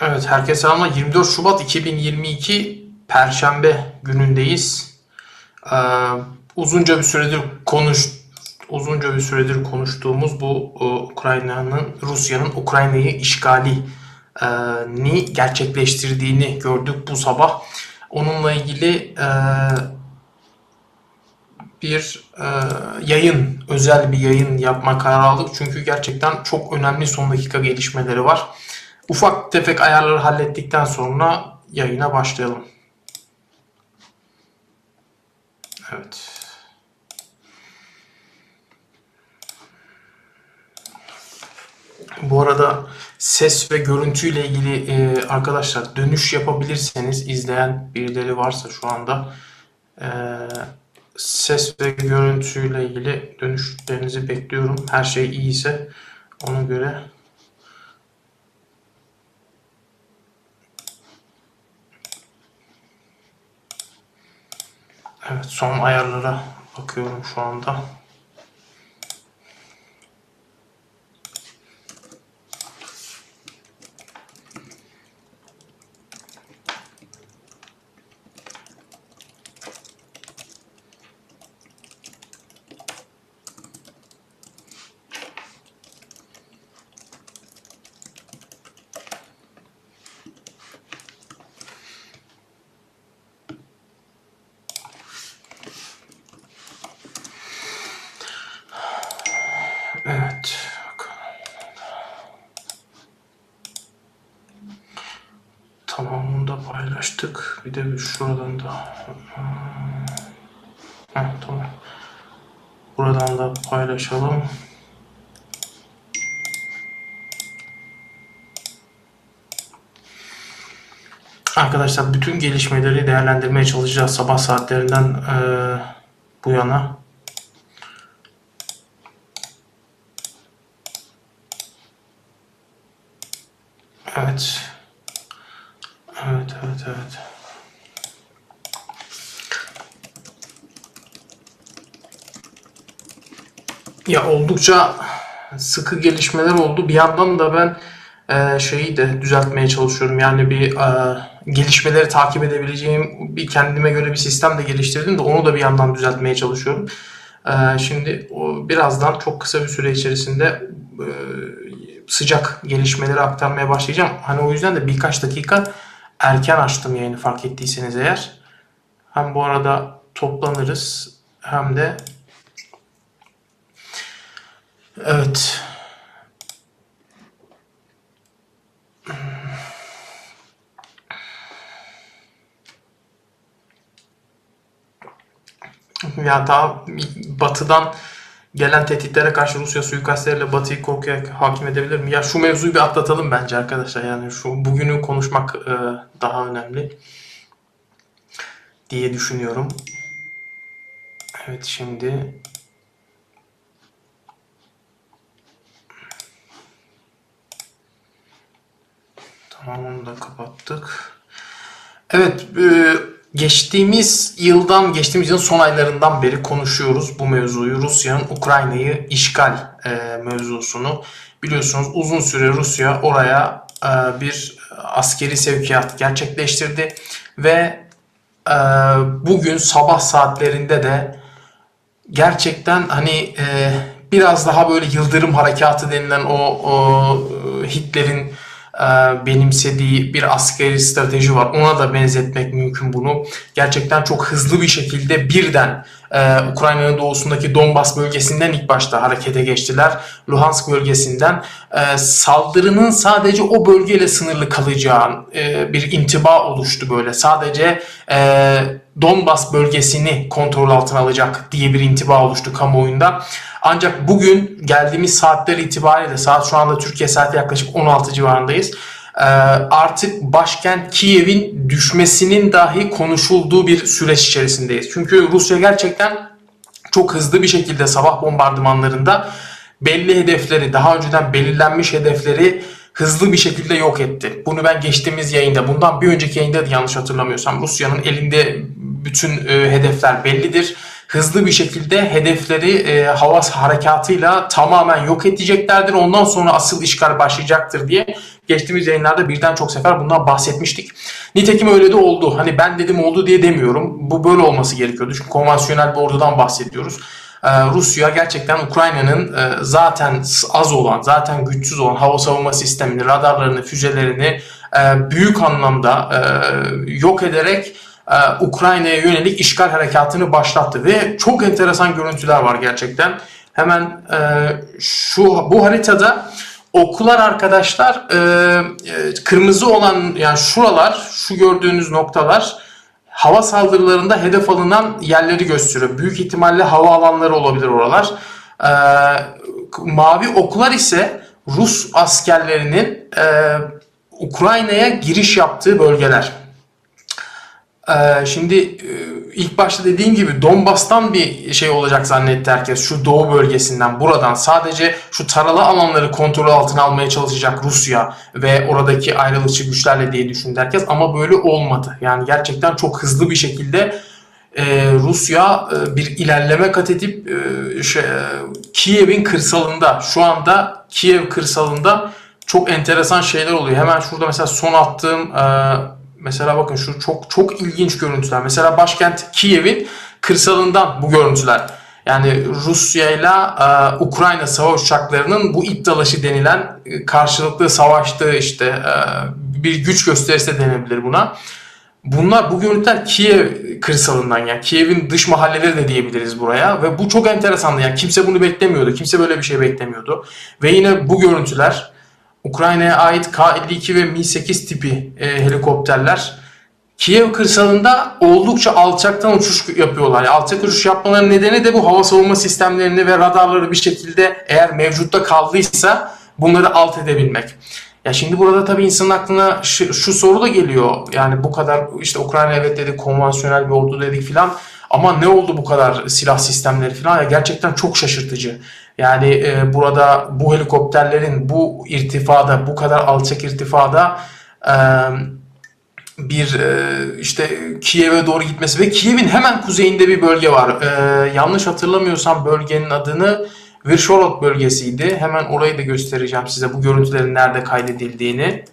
Evet, herkese selamlar. 24 Şubat 2022 Perşembe günündeyiz. Ee, uzunca bir süredir konuş uzunca bir süredir konuştuğumuz bu e, Ukrayna'nın Rusya'nın Ukrayna'yı işgali e, ni gerçekleştirdiğini gördük bu sabah. Onunla ilgili e, bir e, yayın, özel bir yayın yapma kararı aldık. Çünkü gerçekten çok önemli son dakika gelişmeleri var. Ufak tefek ayarları hallettikten sonra yayına başlayalım. Evet. Bu arada ses ve görüntüyle ilgili e, arkadaşlar dönüş yapabilirseniz izleyen birileri varsa şu anda e, ses ve görüntüyle ilgili dönüşlerinizi bekliyorum. Her şey iyiyse ona göre Evet son ayarlara bakıyorum şu anda. Evet. Tamam bunu da paylaştık. Bir de bir şuradan da. Heh, tamam. Buradan da paylaşalım. Arkadaşlar bütün gelişmeleri değerlendirmeye çalışacağız sabah saatlerinden eee, bu yana. Evet. Evet, evet, evet. Ya oldukça sıkı gelişmeler oldu. Bir yandan da ben e, şeyi de düzeltmeye çalışıyorum. Yani bir e, gelişmeleri takip edebileceğim bir kendime göre bir sistem de geliştirdim de onu da bir yandan düzeltmeye çalışıyorum. E, şimdi o birazdan çok kısa bir süre içerisinde e, sıcak gelişmeleri aktarmaya başlayacağım. Hani o yüzden de birkaç dakika erken açtım yayını fark ettiyseniz eğer. Hem bu arada toplanırız hem de evet ya daha batıdan gelen tehditlere karşı Rusya suikastleriyle Batı'yı korkuya hakim edebilir mi? Ya şu mevzuyu bir atlatalım bence arkadaşlar. Yani şu bugünü konuşmak e, daha önemli diye düşünüyorum. Evet şimdi tamam onu da kapattık. Evet e, geçtiğimiz yıldan geçtiğimiz yılın son aylarından beri konuşuyoruz bu mevzuyu. Rusya'nın Ukrayna'yı işgal e, mevzusunu. Biliyorsunuz uzun süre Rusya oraya e, bir askeri sevkiyat gerçekleştirdi ve bugün sabah saatlerinde de gerçekten hani biraz daha böyle yıldırım harekatı denilen o, o Hitler'in benimsediği bir askeri strateji var. Ona da benzetmek mümkün bunu. Gerçekten çok hızlı bir şekilde birden e, Ukrayna'nın doğusundaki Donbas bölgesinden ilk başta harekete geçtiler. Luhansk bölgesinden e, saldırının sadece o bölgeyle sınırlı kalacağı e, bir intiba oluştu böyle. Sadece e, Donbas bölgesini kontrol altına alacak diye bir intiba oluştu kamuoyunda. Ancak bugün geldiğimiz saatler itibariyle saat şu anda Türkiye saati yaklaşık 16 civarındayız. Ee, artık başkent Kiev'in düşmesinin dahi konuşulduğu bir süreç içerisindeyiz. Çünkü Rusya gerçekten çok hızlı bir şekilde sabah bombardımanlarında belli hedefleri, daha önceden belirlenmiş hedefleri hızlı bir şekilde yok etti. Bunu ben geçtiğimiz yayında, bundan bir önceki yayında da yanlış hatırlamıyorsam Rusya'nın elinde bütün e, hedefler bellidir. Hızlı bir şekilde hedefleri e, hava harekatıyla tamamen yok edeceklerdir. Ondan sonra asıl işgal başlayacaktır diye geçtiğimiz yayınlarda birden çok sefer bundan bahsetmiştik. Nitekim öyle de oldu. Hani ben dedim oldu diye demiyorum. Bu böyle olması gerekiyordu. Çünkü konvansiyonel bir ordudan bahsediyoruz. Ee, Rusya gerçekten Ukrayna'nın e, zaten az olan, zaten güçsüz olan hava savunma sistemini, radarlarını, füzelerini e, büyük anlamda e, yok ederek Ukrayna'ya yönelik işgal harekatını başlattı ve çok enteresan görüntüler var gerçekten. Hemen şu bu haritada okular arkadaşlar kırmızı olan yani şuralar, şu gördüğünüz noktalar hava saldırılarında hedef alınan yerleri gösteriyor. Büyük ihtimalle hava alanları olabilir oralar. Ee, mavi oklar ise Rus askerlerinin e, Ukrayna'ya giriş yaptığı bölgeler. Ee, şimdi e, ilk başta dediğim gibi Donbas'tan bir şey olacak zannetti herkes. Şu doğu bölgesinden buradan sadece şu taralı alanları kontrol altına almaya çalışacak Rusya ve oradaki ayrılıkçı güçlerle diye düşündü herkes ama böyle olmadı. Yani gerçekten çok hızlı bir şekilde e, Rusya e, bir ilerleme kat edip şey, Kiev'in kırsalında şu anda Kiev kırsalında çok enteresan şeyler oluyor. Hemen şurada mesela son attığım Mesela bakın şu çok çok ilginç görüntüler. Mesela başkent Kiev'in kırsalından bu görüntüler. Yani Rusya ile Ukrayna savaş uçaklarının bu it dalaşı denilen e, karşılıklı savaştığı işte e, bir güç gösterisi denebilir buna. Bunlar bu görüntüler Kiev kırsalından yani Kiev'in dış mahalleleri de diyebiliriz buraya ve bu çok enteresandı. Yani kimse bunu beklemiyordu. Kimse böyle bir şey beklemiyordu. Ve yine bu görüntüler Ukrayna'ya ait K-52 ve Mi-8 tipi e, helikopterler Kiev kırsalında oldukça alçaktan uçuş yapıyorlar. Yani alçak uçuş yapmaların nedeni de bu hava savunma sistemlerini ve radarları bir şekilde eğer mevcutta kaldıysa bunları alt edebilmek. Ya şimdi burada tabii insanın aklına şu, şu soru da geliyor. Yani bu kadar işte Ukrayna evet dedik konvansiyonel bir ordu dedik filan ama ne oldu bu kadar silah sistemleri filan ya gerçekten çok şaşırtıcı. Yani e, burada bu helikopterlerin bu irtifada, bu kadar alçak irtifada e, bir e, işte Kiev'e doğru gitmesi ve Kiev'in hemen kuzeyinde bir bölge var. E, yanlış hatırlamıyorsam bölgenin adını Virshorod bölgesiydi. Hemen orayı da göstereceğim size bu görüntülerin nerede kaydedildiğini.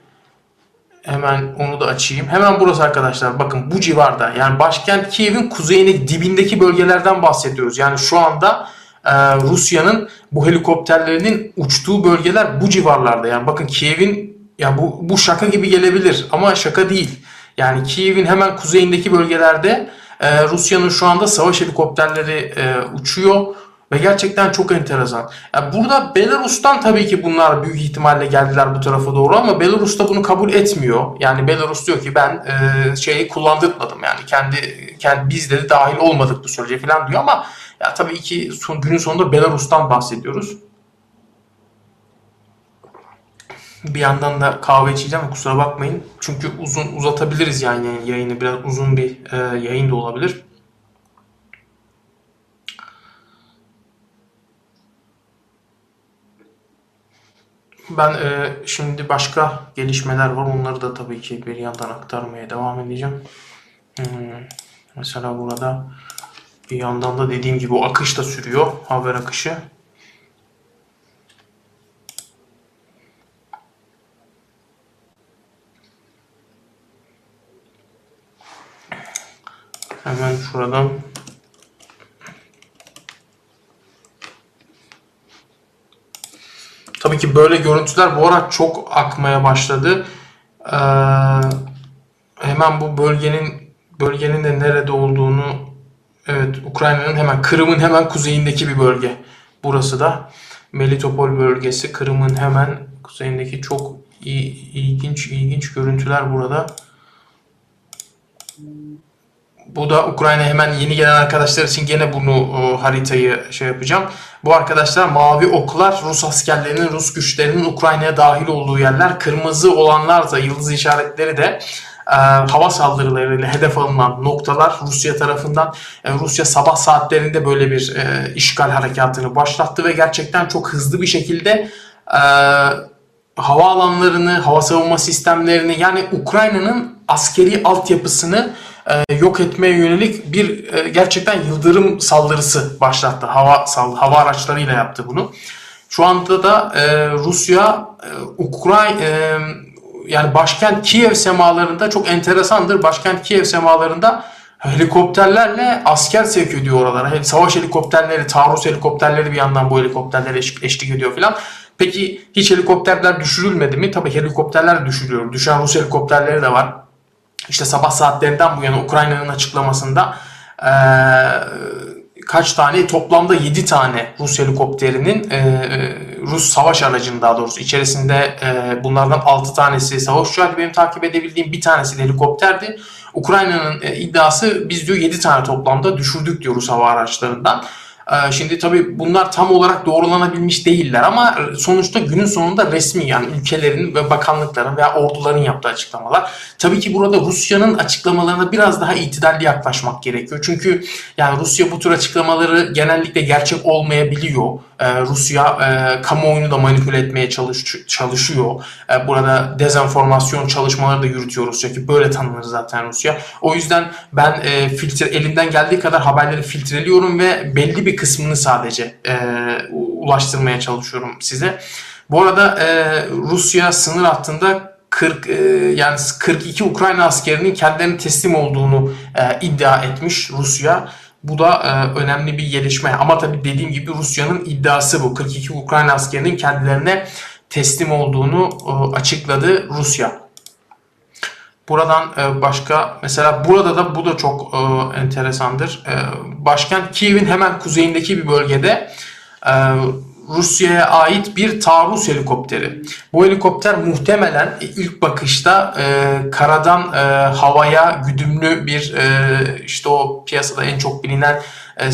Hemen onu da açayım. Hemen burası arkadaşlar. Bakın bu civarda. Yani başkent Kiev'in kuzeyine dibindeki bölgelerden bahsediyoruz. Yani şu anda e, Rusya'nın bu helikopterlerinin uçtuğu bölgeler bu civarlarda. Yani bakın Kiev'in ya bu, bu şaka gibi gelebilir ama şaka değil. Yani Kiev'in hemen kuzeyindeki bölgelerde e, Rusya'nın şu anda savaş helikopterleri e, uçuyor ve gerçekten çok enteresan. Yani burada Belarus'tan tabii ki bunlar büyük ihtimalle geldiler bu tarafa doğru ama Belarus da bunu kabul etmiyor. Yani Belarus diyor ki ben e, şeyi kullandırmadım yani kendi, kendi biz de dahil olmadık bu sürece falan diyor ama ya tabii ki son, günün sonunda Belarus'tan bahsediyoruz. Bir yandan da kahve içeceğim kusura bakmayın. Çünkü uzun uzatabiliriz yani yayını. Biraz uzun bir e, yayın da olabilir. Ben e, şimdi başka gelişmeler var. Onları da tabii ki bir yandan aktarmaya devam edeceğim. Hmm, mesela burada bir yandan da dediğim gibi o akış da sürüyor. Haber akışı. Hemen şuradan Tabii ki böyle görüntüler bu ara çok akmaya başladı. Ee, hemen bu bölgenin bölgenin de nerede olduğunu Evet, Ukrayna'nın hemen Kırım'ın hemen kuzeyindeki bir bölge. Burası da Melitopol bölgesi. Kırım'ın hemen kuzeyindeki çok ilginç ilginç görüntüler burada. Bu da Ukrayna hemen yeni gelen arkadaşlar için gene bunu o, haritayı şey yapacağım. Bu arkadaşlar mavi oklar Rus askerlerinin, Rus güçlerinin Ukrayna'ya dahil olduğu yerler. Kırmızı olanlar da yıldız işaretleri de e, hava saldırılarıyla hedef alınan noktalar Rusya tarafından. E, Rusya sabah saatlerinde böyle bir e, işgal harekatını başlattı ve gerçekten çok hızlı bir şekilde e, hava alanlarını, hava savunma sistemlerini yani Ukrayna'nın askeri altyapısını e, yok etmeye yönelik bir e, gerçekten yıldırım saldırısı başlattı. Hava sal hava araçlarıyla yaptı bunu. Şu anda da e, Rusya e, Ukrayna e, yani başkent Kiev semalarında çok enteresandır. Başkent Kiev semalarında helikopterlerle asker sevk ediyor oralara. Savaş helikopterleri, taarruz helikopterleri bir yandan bu helikopterlere eşlik ediyor filan. Peki hiç helikopterler düşürülmedi mi? Tabii helikopterler düşürüyor. Düşen Rus helikopterleri de var. İşte sabah saatlerinden bu yana Ukrayna'nın açıklamasında ee, kaç tane toplamda 7 tane Rus helikopterinin e, Rus savaş aracının daha doğrusu içerisinde e, bunlardan 6 tanesi savaş uçağı benim takip edebildiğim bir tanesi de helikopterdi. Ukrayna'nın e, iddiası biz diyor 7 tane toplamda düşürdük diyor Rus hava araçlarından. Ee, şimdi tabii bunlar tam olarak doğrulanabilmiş değiller ama sonuçta günün sonunda resmi yani ülkelerin ve bakanlıkların veya orduların yaptığı açıklamalar. Tabii ki burada Rusya'nın açıklamalarına biraz daha itidalli yaklaşmak gerekiyor. Çünkü yani Rusya bu tür açıklamaları genellikle gerçek olmayabiliyor. Ee, Rusya e, kamuoyunu da manipüle etmeye çalış, çalışıyor. E, burada dezenformasyon çalışmaları da yürütüyor Rusya ki böyle tanınır zaten Rusya. O yüzden ben e, filtre elimden geldiği kadar haberleri filtreliyorum ve belli bir kısmını sadece e, ulaştırmaya çalışıyorum size. Bu arada e, Rusya sınır hattında 40 e, yani 42 Ukrayna askerinin kendilerine teslim olduğunu e, iddia etmiş Rusya. Bu da e, önemli bir gelişme. Ama tabii dediğim gibi Rusya'nın iddiası bu. 42 Ukrayna askerinin kendilerine teslim olduğunu e, açıkladı Rusya. Buradan e, başka mesela burada da bu da çok e, enteresandır. E, başkent Kiev'in hemen kuzeyindeki bir bölgede e, Rusya'ya ait bir taarruz helikopteri. Bu helikopter muhtemelen ilk bakışta e, karadan e, havaya güdümlü bir e, işte o piyasada en çok bilinen e,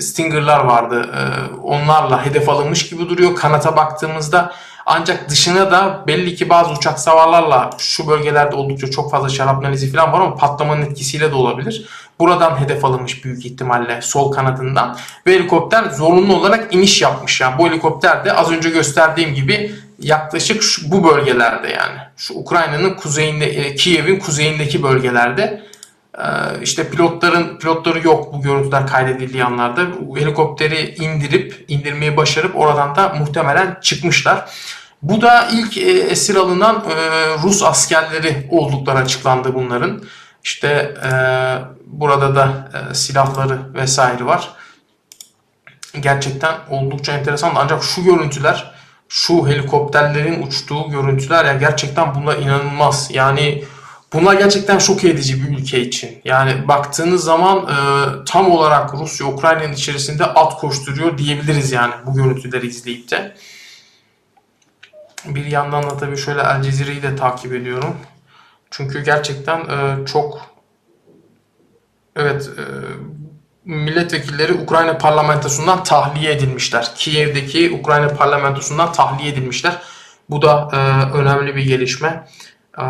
Stinger'lar vardı. E, onlarla hedef alınmış gibi duruyor. Kanata baktığımızda ancak dışına da belli ki bazı uçak savarlarla şu bölgelerde oldukça çok fazla şarapnel izi falan var ama patlamanın etkisiyle de olabilir. Buradan hedef alınmış büyük ihtimalle sol kanadından. Ve helikopter zorunlu olarak iniş yapmış. Yani bu helikopter de az önce gösterdiğim gibi yaklaşık şu, bu bölgelerde yani. Şu Ukrayna'nın kuzeyinde, e, Kiev'in kuzeyindeki bölgelerde e, işte pilotların pilotları yok bu görüntüler kaydedildiği anlarda. Helikopteri indirip indirmeyi başarıp oradan da muhtemelen çıkmışlar. Bu da ilk e, esir alınan Rus askerleri oldukları açıklandı bunların. İşte e, burada da silahları vesaire var. Gerçekten oldukça enteresan. Ancak şu görüntüler, şu helikopterlerin uçtuğu görüntüler ya gerçekten bunlar inanılmaz. Yani bunlar gerçekten şok edici bir ülke için. Yani baktığınız zaman e, tam olarak Rusya Ukrayna'nın içerisinde at koşturuyor diyebiliriz yani bu görüntüleri izleyip de. Bir yandan da tabii şöyle El Cezire'yi de takip ediyorum. Çünkü gerçekten e, çok evet e, milletvekilleri Ukrayna parlamentosundan tahliye edilmişler. Kiev'deki Ukrayna parlamentosundan tahliye edilmişler. Bu da e, önemli bir gelişme. E,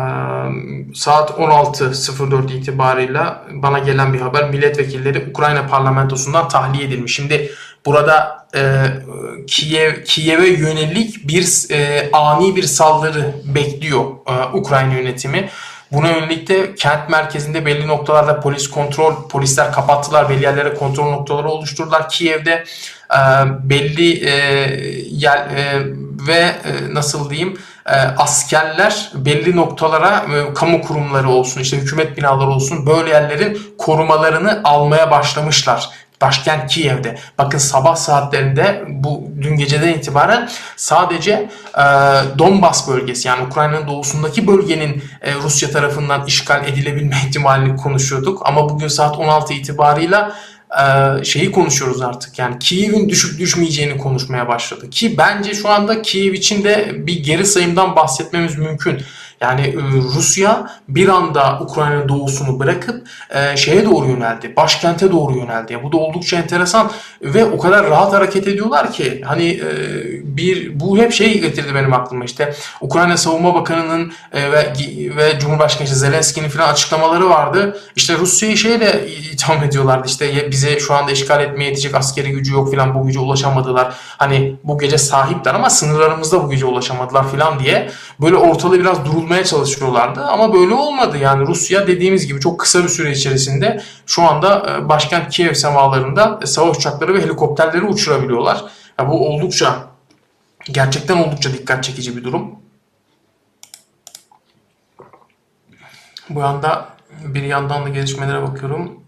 saat 16.04 itibarıyla bana gelen bir haber milletvekilleri Ukrayna parlamentosundan tahliye edilmiş. Şimdi burada e, Kiev Kiev'e yönelik bir e, ani bir saldırı bekliyor e, Ukrayna yönetimi. Buna yönelik de kent merkezinde belli noktalarda polis kontrol, polisler kapattılar, belli yerlere kontrol noktaları oluşturdular. Kiev'de e, belli e, yer e, ve e, nasıl diyeyim e, askerler belli noktalara e, kamu kurumları olsun, işte hükümet binaları olsun böyle yerlerin korumalarını almaya başlamışlar başkent Kiev'de. Bakın sabah saatlerinde bu dün geceden itibaren sadece e, Donbas bölgesi yani Ukrayna'nın doğusundaki bölgenin e, Rusya tarafından işgal edilebilme ihtimalini konuşuyorduk. Ama bugün saat 16 itibarıyla e, şeyi konuşuyoruz artık. Yani Kiev'in düşüp düşmeyeceğini konuşmaya başladı. Ki bence şu anda Kiev için de bir geri sayımdan bahsetmemiz mümkün. Yani e, Rusya bir anda Ukrayna'nın doğusunu bırakıp e, şeye doğru yöneldi. Başkente doğru yöneldi. Bu da oldukça enteresan ve o kadar rahat hareket ediyorlar ki hani e, bir bu hep şey getirdi benim aklıma işte Ukrayna Savunma Bakanı'nın ve ve Cumhurbaşkanı Zelenski'nin falan açıklamaları vardı. İşte Rusya'yı şeyle itham ediyorlardı. İşte bize şu anda işgal etmeye yetecek askeri gücü yok falan bu güce ulaşamadılar. Hani bu gece sahipler ama sınırlarımızda bu güce ulaşamadılar falan diye böyle ortalığı biraz durul durdurmaya çalışıyorlardı ama böyle olmadı. Yani Rusya dediğimiz gibi çok kısa bir süre içerisinde şu anda e, başkent Kiev semalarında savaş uçakları ve helikopterleri uçurabiliyorlar. Yani bu oldukça gerçekten oldukça dikkat çekici bir durum. Bu yanda bir yandan da gelişmelere bakıyorum.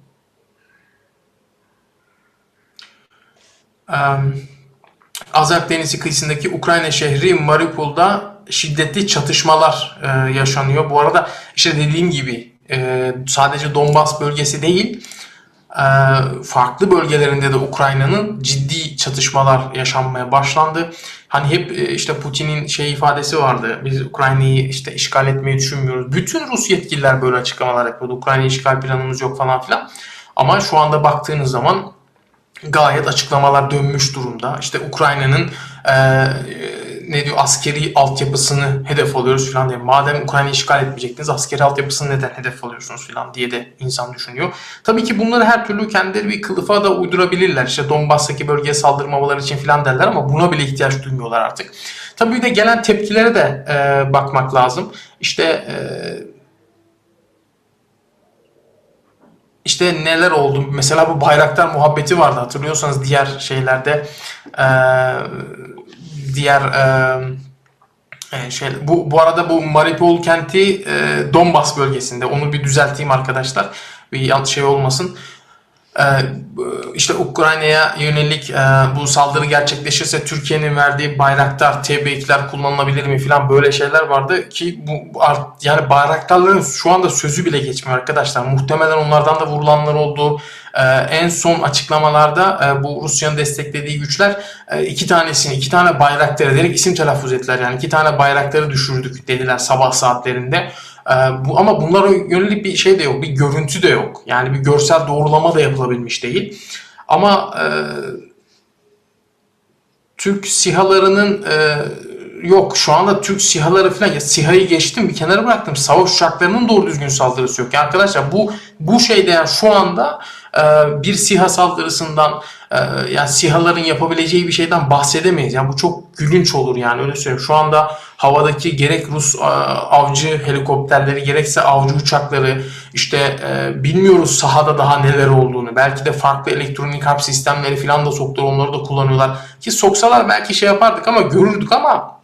Azak Denizi kıyısındaki Ukrayna şehri Mariupol'da şiddetli çatışmalar e, yaşanıyor. Bu arada işte dediğim gibi e, sadece Donbas bölgesi değil e, farklı bölgelerinde de Ukrayna'nın ciddi çatışmalar yaşanmaya başlandı. Hani hep e, işte Putin'in şey ifadesi vardı. Biz Ukrayna'yı işte işgal etmeyi düşünmüyoruz. Bütün Rus yetkililer böyle açıklamalar yapıyordu. Ukrayna işgal planımız yok falan filan. Ama şu anda baktığınız zaman gayet açıklamalar dönmüş durumda. İşte Ukrayna'nın e, ne diyor askeri altyapısını hedef alıyoruz falan diye. Madem Ukrayna işgal etmeyecektiniz askeri altyapısını neden hedef alıyorsunuz falan diye de insan düşünüyor. Tabii ki bunları her türlü kendileri bir kılıfa da uydurabilirler. İşte Donbass'taki bölgeye saldırmamaları için falan derler ama buna bile ihtiyaç duymuyorlar artık. Tabii de gelen tepkilere de e, bakmak lazım. İşte e, işte neler oldu? Mesela bu bayraktar muhabbeti vardı hatırlıyorsanız diğer şeylerde e, diğer e, şey bu bu arada bu Mariupol kenti e, Donbas bölgesinde. Onu bir düzelteyim arkadaşlar. Bir yanlış şey olmasın. Ee, işte Ukrayna'ya yönelik e, bu saldırı gerçekleşirse Türkiye'nin verdiği bayraktar TB2'ler kullanılabilir mi falan böyle şeyler vardı ki bu yani bayraktarların şu anda sözü bile geçmiyor arkadaşlar. Muhtemelen onlardan da vurulanlar oldu. Ee, en son açıklamalarda e, bu Rusya'nın desteklediği güçler e, iki tanesini, iki tane bayraktarı direkt isim telaffuz ettiler. Yani iki tane bayrakları düşürdük dediler sabah saatlerinde. Ee, bu, ama bunlara yönelik bir şey de yok, bir görüntü de yok. Yani bir görsel doğrulama da yapılabilmiş değil. Ama e, Türk sihalarının e, yok şu anda Türk sihaları falan ya SİHA'yı geçtim bir kenara bıraktım. Savaş uçaklarının doğru düzgün saldırısı yok. Yani arkadaşlar bu bu şeyde yani şu anda bir SİHA saldırısından e, yani SİHA'ların yapabileceği bir şeyden bahsedemeyiz. Yani bu çok gülünç olur yani öyle söyleyeyim. Şu anda havadaki gerek Rus e, avcı helikopterleri gerekse avcı uçakları işte e, bilmiyoruz sahada daha neler olduğunu. Belki de farklı elektronik harp sistemleri falan da soktular onları da kullanıyorlar. Ki soksalar belki şey yapardık ama görürdük ama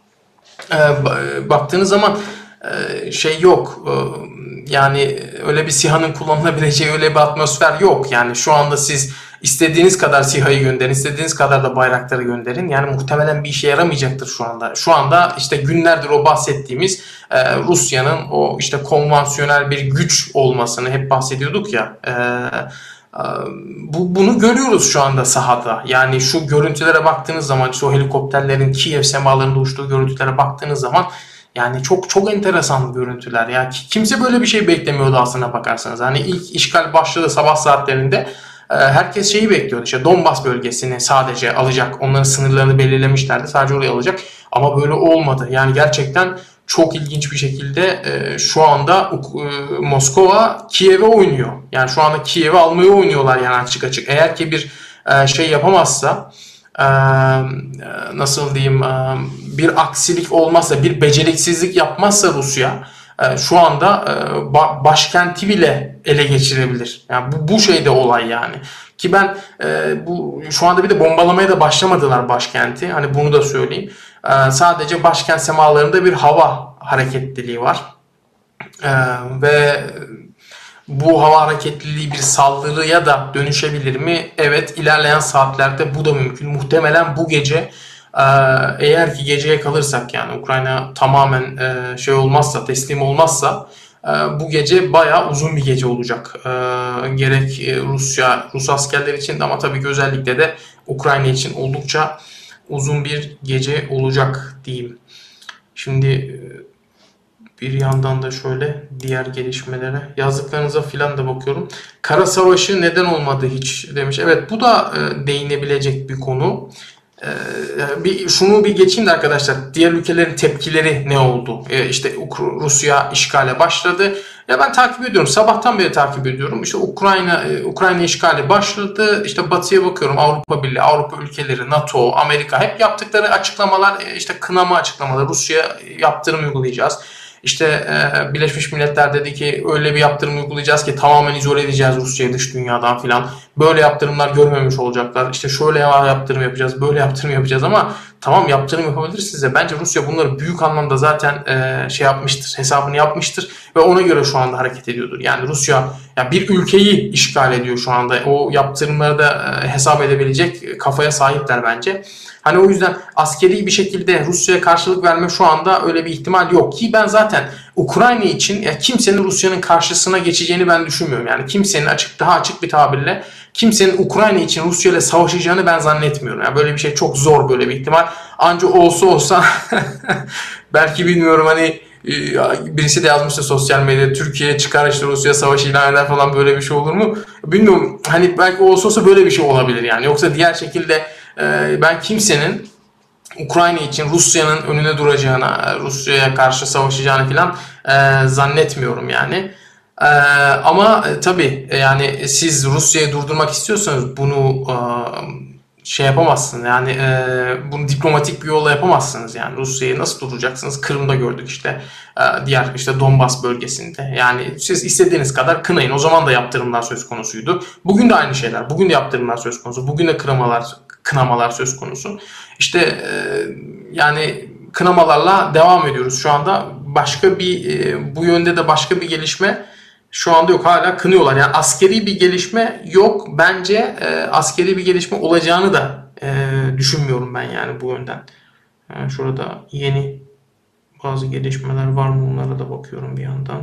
baktığınız zaman şey yok. E, yani öyle bir SİHA'nın kullanılabileceği öyle bir atmosfer yok. Yani şu anda siz istediğiniz kadar SİHA'yı gönderin, istediğiniz kadar da bayrakları gönderin. Yani muhtemelen bir işe yaramayacaktır şu anda. Şu anda işte günlerdir o bahsettiğimiz e, Rusya'nın o işte konvansiyonel bir güç olmasını hep bahsediyorduk ya. E, bu, bunu görüyoruz şu anda sahada. Yani şu görüntülere baktığınız zaman, şu helikopterlerin Kiev semalarında uçtuğu görüntülere baktığınız zaman yani çok çok enteresan görüntüler. Ya kimse böyle bir şey beklemiyordu aslına bakarsanız. Hani ilk işgal başladı sabah saatlerinde e, herkes şeyi bekliyordu. İşte Donbas bölgesini sadece alacak. Onların sınırlarını belirlemişlerdi. Sadece orayı alacak. Ama böyle olmadı. Yani gerçekten çok ilginç bir şekilde e, şu anda e, Moskova Kiev'e oynuyor. Yani şu anda Kiev'e almayı oynuyorlar yani açık açık. Eğer ki bir şey yapamazsa nasıl diyeyim bir aksilik olmazsa bir beceriksizlik yapmazsa Rusya şu anda başkenti bile ele geçirebilir. Yani bu, bu şey de olay yani. Ki ben bu şu anda bir de bombalamaya da başlamadılar başkenti. Hani bunu da söyleyeyim. Sadece başkent semalarında bir hava hareketliliği var. Ve bu hava hareketliliği bir saldırıya da dönüşebilir mi? Evet ilerleyen saatlerde bu da mümkün. Muhtemelen bu gece e, eğer ki geceye kalırsak yani Ukrayna tamamen e, şey olmazsa teslim olmazsa e, bu gece bayağı uzun bir gece olacak. Gerek Rusya, Rus askerler için ama tabii ki özellikle de Ukrayna için oldukça uzun bir gece olacak diyeyim. Şimdi bir yandan da şöyle diğer gelişmelere yazdıklarınıza filan da bakıyorum. Kara Savaşı neden olmadı hiç demiş. Evet bu da e, değinebilecek bir konu. E, bir şunu bir geçeyim de arkadaşlar. Diğer ülkelerin tepkileri ne oldu? E, işte Rusya işgale başladı. Ya ben takip ediyorum. Sabahtan beri takip ediyorum. İşte Ukrayna e, Ukrayna işgali başladı. İşte Batı'ya bakıyorum. Avrupa Birliği, Avrupa ülkeleri, NATO, Amerika hep yaptıkları açıklamalar, e, işte kınama açıklamaları. Rusya yaptırım uygulayacağız İşte e, Birleşmiş Milletler dedi ki öyle bir yaptırım uygulayacağız ki tamamen izole edeceğiz Rusya'yı dış dünyadan filan. Böyle yaptırımlar görmemiş olacaklar. İşte şöyle yaptırım yapacağız, böyle yaptırım yapacağız ama tamam yaptırım yapabilirsiniz de bence Rusya bunları büyük anlamda zaten e, şey yapmıştır, hesabını yapmıştır ve ona göre şu anda hareket ediyordur. Yani Rusya yani bir ülkeyi işgal ediyor şu anda. O yaptırımları da e, hesap edebilecek kafaya sahipler bence. Hani o yüzden askeri bir şekilde Rusya'ya karşılık verme şu anda öyle bir ihtimal yok ki ben zaten Ukrayna için ya kimsenin Rusya'nın karşısına geçeceğini ben düşünmüyorum. Yani kimsenin açık daha açık bir tabirle kimsenin Ukrayna için Rusya ile savaşacağını ben zannetmiyorum. Yani böyle bir şey çok zor böyle bir ihtimal. Anca olsa olsa belki bilmiyorum hani e, birisi de yazmıştı sosyal medyada Türkiye çıkar işte Rusya savaşı ilan eder falan böyle bir şey olur mu? Bilmiyorum hani belki olsa olsa böyle bir şey olabilir yani. Yoksa diğer şekilde e, ben kimsenin Ukrayna için Rusya'nın önüne duracağına, Rusya'ya karşı savaşacağını falan e, zannetmiyorum yani. E, ama e, tabii yani siz Rusya'yı durdurmak istiyorsanız bunu e, şey yapamazsınız. Yani e, bunu diplomatik bir yolla yapamazsınız. Yani Rusya'yı nasıl duracaksınız Kırım'da gördük işte e, diğer işte Donbas bölgesinde. Yani siz istediğiniz kadar kınayın. O zaman da yaptırımlar söz konusuydu. Bugün de aynı şeyler. Bugün de yaptırımlar söz konusu. Bugün de kınamalar kınamalar söz konusu. İşte e, yani kınamalarla devam ediyoruz şu anda. Başka bir e, bu yönde de başka bir gelişme şu anda yok hala kınıyorlar. Yani askeri bir gelişme yok. Bence e, askeri bir gelişme olacağını da e, düşünmüyorum ben yani bu yönden. Yani şurada yeni bazı gelişmeler var mı onlara da bakıyorum bir yandan.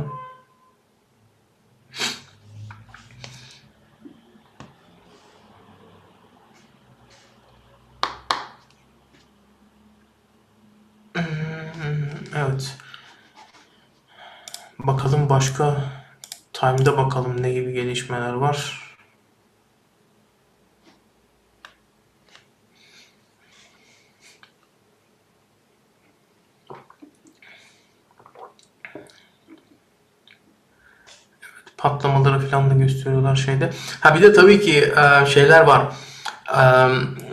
Evet. Bakalım başka Time'da bakalım ne gibi gelişmeler var. patlamaları falan da gösteriyorlar şeyde. Ha bir de tabii ki e, şeyler var. E,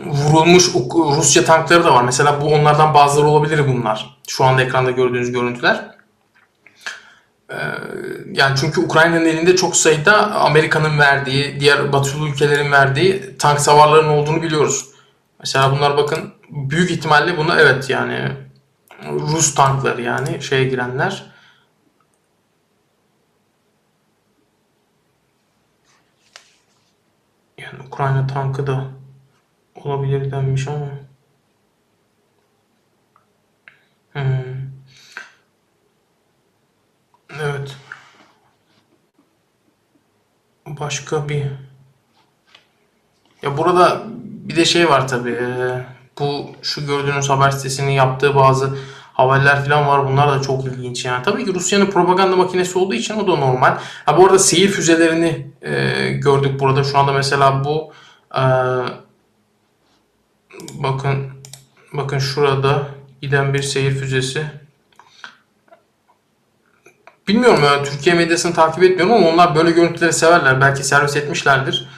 vurulmuş Rusya tankları da var. Mesela bu onlardan bazıları olabilir bunlar. Şu anda ekranda gördüğünüz görüntüler. Yani çünkü Ukrayna'nın elinde çok sayıda Amerika'nın verdiği, diğer batılı ülkelerin verdiği tank savarların olduğunu biliyoruz. Mesela bunlar bakın büyük ihtimalle bunu evet yani Rus tankları yani şeye girenler. Yani Ukrayna tankı da olabilir denmiş ama. Hmm. Evet. Başka bir ya burada bir de şey var tabii. Ee, bu şu gördüğünüz haber sitesinin yaptığı bazı haberler falan var. Bunlar da çok ilginç yani. Tabii ki Rusya'nın propaganda makinesi olduğu için o da normal. Ha bu arada seyir füzelerini e, gördük burada. Şu anda mesela bu e, bakın bakın şurada giden bir seyir füzesi. Bilmiyorum ya Türkiye medyasını takip etmiyorum ama onlar böyle görüntüleri severler. Belki servis etmişlerdir.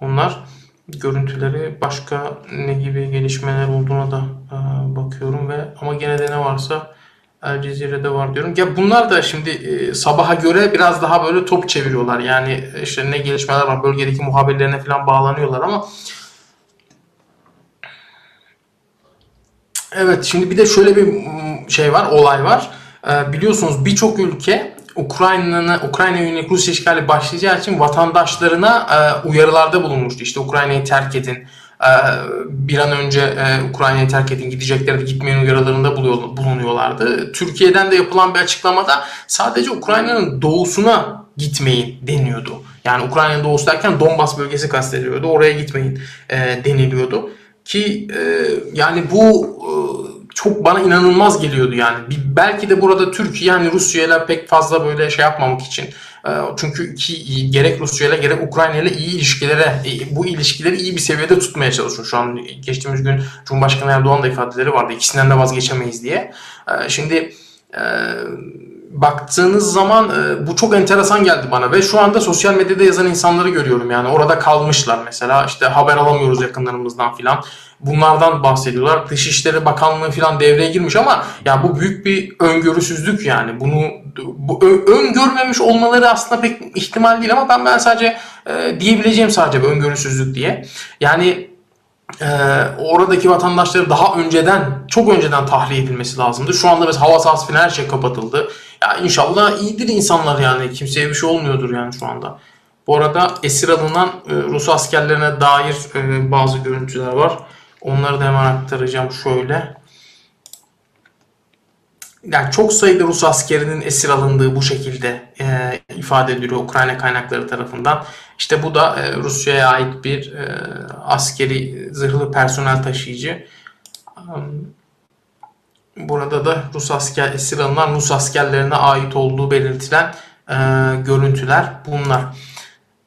Onlar görüntüleri başka ne gibi gelişmeler olduğuna da e, bakıyorum ve ama gene de ne varsa El Cezire'de var diyorum. Ya bunlar da şimdi e, sabaha göre biraz daha böyle top çeviriyorlar. Yani işte ne gelişmeler var bölgedeki muhabirlerine falan bağlanıyorlar ama Evet şimdi bir de şöyle bir şey var, olay var. Biliyorsunuz birçok ülke Ukrayna'nın Ukrayna yönelik Rusya işgali başlayacağı için vatandaşlarına e, uyarılarda bulunmuştu. İşte Ukrayna'yı terk edin. E, bir an önce e, Ukrayna'yı terk edin. Gidecekleri de gitmeyin uyarılarında bulunuyorlardı. Türkiye'den de yapılan bir açıklamada sadece Ukrayna'nın doğusuna gitmeyin deniyordu. Yani Ukrayna'nın doğusu derken Donbas bölgesi kastediliyordu. Oraya gitmeyin e, deniliyordu. Ki e, yani bu e, çok bana inanılmaz geliyordu yani. Belki de burada Türkiye yani Rusya ile pek fazla böyle şey yapmamak için. E, çünkü iki, gerek Rusya ile gerek Ukrayna ile iyi ilişkilere, e, bu ilişkileri iyi bir seviyede tutmaya çalışıyor. Şu an geçtiğimiz gün Cumhurbaşkanı Erdoğan da ifadeleri vardı. İkisinden de vazgeçemeyiz diye. Şimdi baktığınız zaman e, bu çok enteresan geldi bana ve şu anda sosyal medyada yazan insanları görüyorum yani orada kalmışlar mesela işte haber alamıyoruz yakınlarımızdan filan bunlardan bahsediyorlar. Dışişleri Bakanlığı filan devreye girmiş ama ya bu büyük bir öngörüsüzlük yani bunu bu öngörmemiş olmaları aslında pek ihtimal değil ama ben ben sadece e, diyebileceğim sadece bir öngörüsüzlük diye. Yani e, oradaki vatandaşları daha önceden çok önceden tahliye edilmesi lazımdı. Şu anda mesela hava sahası falan her şey kapatıldı. Ya inşallah iyidir insanlar yani. Kimseye bir şey olmuyordur yani şu anda. Bu arada esir alınan e, Rus askerlerine dair e, bazı görüntüler var. Onları da hemen aktaracağım şöyle. Yani çok sayıda Rus askerinin esir alındığı bu şekilde e, ifade ediliyor Ukrayna kaynakları tarafından. İşte bu da e, Rusya'ya ait bir e, askeri zırhlı personel taşıyıcı. Burada da Rus asker esir alınan Rus askerlerine ait olduğu belirtilen e, görüntüler bunlar.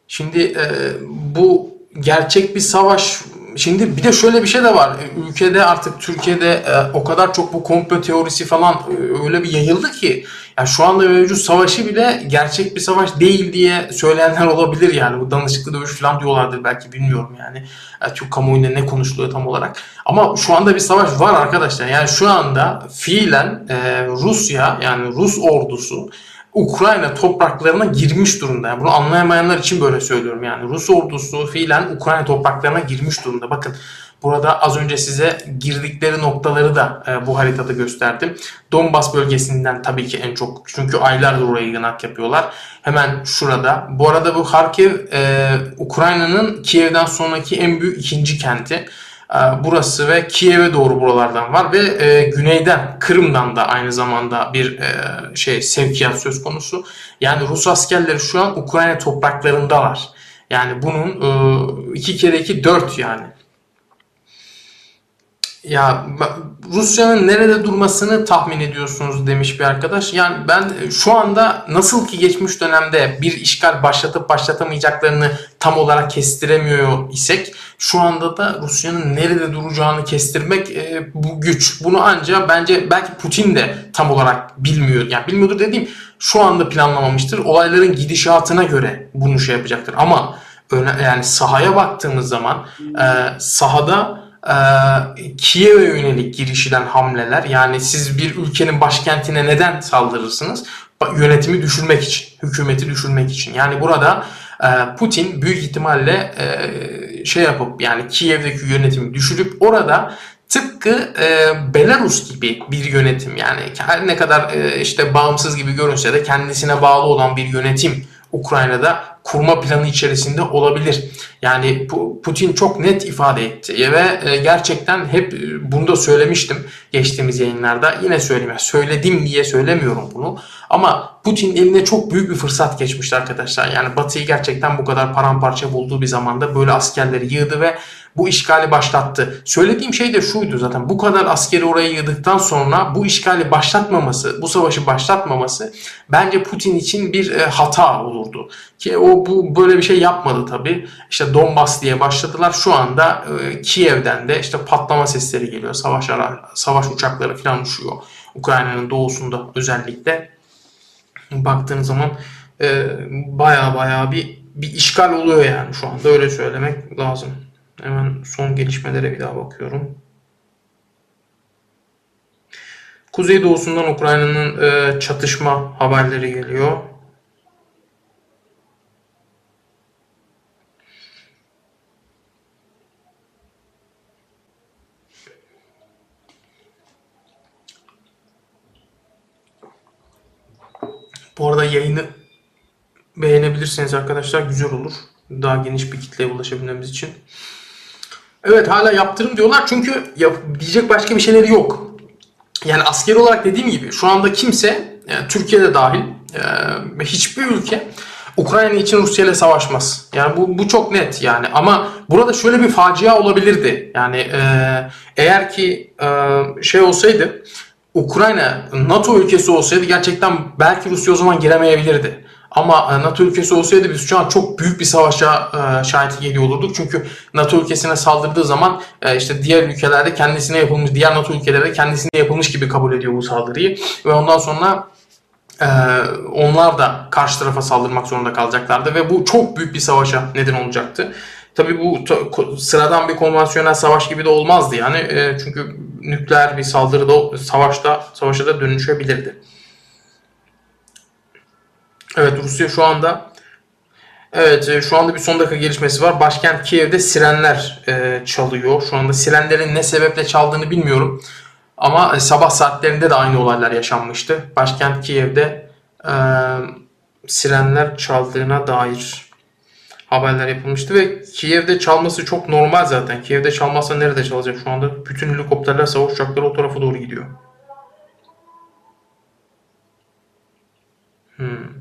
Şimdi e, bu gerçek bir savaş Şimdi bir de şöyle bir şey de var. Ülkede artık Türkiye'de e, o kadar çok bu komplo teorisi falan e, öyle bir yayıldı ki yani şu anda mevcut savaşı bile gerçek bir savaş değil diye söyleyenler olabilir yani. Bu danışıklı dövüş falan diyorlardır belki bilmiyorum yani. yani Türk kamuoyunda ne konuşuluyor tam olarak. Ama şu anda bir savaş var arkadaşlar. Yani şu anda fiilen e, Rusya yani Rus ordusu Ukrayna topraklarına girmiş durumda. Yani bunu anlayamayanlar için böyle söylüyorum. Yani Rus ordusu fiilen Ukrayna topraklarına girmiş durumda. Bakın burada az önce size girdikleri noktaları da e, bu haritada gösterdim. Donbas bölgesinden tabii ki en çok çünkü aylardır oraya yığınak yapıyorlar. Hemen şurada. Bu arada bu Harkiv e, Ukrayna'nın Kiev'den sonraki en büyük ikinci kenti. Ee, burası ve Kiev'e doğru buralardan var ve e, güneyden Kırım'dan da aynı zamanda bir e, şey sevkiyat söz konusu. Yani Rus askerleri şu an Ukrayna topraklarındalar. Yani bunun e, iki kere iki dört yani. Ya Rusya'nın nerede durmasını tahmin ediyorsunuz demiş bir arkadaş. Yani ben şu anda nasıl ki geçmiş dönemde bir işgal başlatıp başlatamayacaklarını tam olarak kestiremiyor isek şu anda da Rusya'nın nerede duracağını kestirmek e, bu güç. Bunu ancak bence belki Putin de tam olarak bilmiyor. Yani bilmiyordur dediğim şu anda planlamamıştır. Olayların gidişatına göre bunu şey yapacaktır. Ama yani sahaya baktığımız zaman e, sahada e, Kiev'e yönelik girişilen hamleler yani siz bir ülkenin başkentine neden saldırırsınız? Yönetimi düşürmek için, hükümeti düşürmek için. Yani burada e, Putin büyük ihtimalle e, şey yapıp yani Kiev'deki yönetimi düşürüp orada tıpkı e, Belarus gibi bir yönetim yani her ne kadar işte bağımsız gibi görünse de kendisine bağlı olan bir yönetim Ukrayna'da kurma planı içerisinde olabilir. Yani Putin çok net ifade etti ve e, gerçekten hep e, bunu da söylemiştim geçtiğimiz yayınlarda. Yine söyleyeyim. Söyledim diye söylemiyorum bunu. Ama Putin eline çok büyük bir fırsat geçmişti arkadaşlar. Yani Batı'yı gerçekten bu kadar paramparça bulduğu bir zamanda böyle askerleri yığdı ve bu işgali başlattı. Söylediğim şey de şuydu zaten bu kadar askeri oraya yığdıktan sonra bu işgali başlatmaması, bu savaşı başlatmaması bence Putin için bir e, hata olurdu. Ki o bu böyle bir şey yapmadı tabii. İşte Donbas diye başladılar. Şu anda e, Kiev'den de işte patlama sesleri geliyor. Savaş ara, savaş uçakları falan uçuyor. Ukrayna'nın doğusunda özellikle baktığınız zaman e, baya baya bir bir işgal oluyor yani şu anda öyle söylemek lazım. Hemen son gelişmelere bir daha bakıyorum. Kuzeydoğusundan Ukrayna'nın e, çatışma haberleri geliyor. Bu arada yayını beğenebilirseniz arkadaşlar güzel olur. Daha geniş bir kitleye ulaşabilmemiz için. Evet hala yaptırım diyorlar çünkü yap, diyecek başka bir şeyleri yok. Yani askeri olarak dediğim gibi şu anda kimse yani Türkiye'de dahil e, hiçbir ülke Ukrayna için Rusya ile savaşmaz. Yani bu, bu çok net yani ama burada şöyle bir facia olabilirdi. Yani e, eğer ki e, şey olsaydı Ukrayna NATO ülkesi olsaydı gerçekten belki Rusya o zaman giremeyebilirdi. Ama e, NATO ülkesi olsaydı biz şu an çok büyük bir savaşa e, şahit geliyor olurduk. Çünkü NATO ülkesine saldırdığı zaman e, işte diğer ülkelerde kendisine yapılmış, diğer NATO ülkeleri kendisine yapılmış gibi kabul ediyor bu saldırıyı. Ve ondan sonra onlar da karşı tarafa saldırmak zorunda kalacaklardı ve bu çok büyük bir savaşa neden olacaktı. Tabi bu sıradan bir konvansiyonel savaş gibi de olmazdı yani çünkü nükleer bir saldırı da savaşta savaşa da dönüşebilirdi. Evet Rusya şu anda Evet e, şu anda bir son dakika gelişmesi var. Başkent Kiev'de sirenler e, çalıyor. Şu anda sirenlerin ne sebeple çaldığını bilmiyorum. Ama e, sabah saatlerinde de aynı olaylar yaşanmıştı. Başkent Kiev'de e, sirenler çaldığına dair haberler yapılmıştı ve Kiev'de çalması çok normal zaten. Kiev'de çalmazsa nerede çalacak şu anda? Bütün helikopterler, savaş uçakları o tarafa doğru gidiyor. Hmm.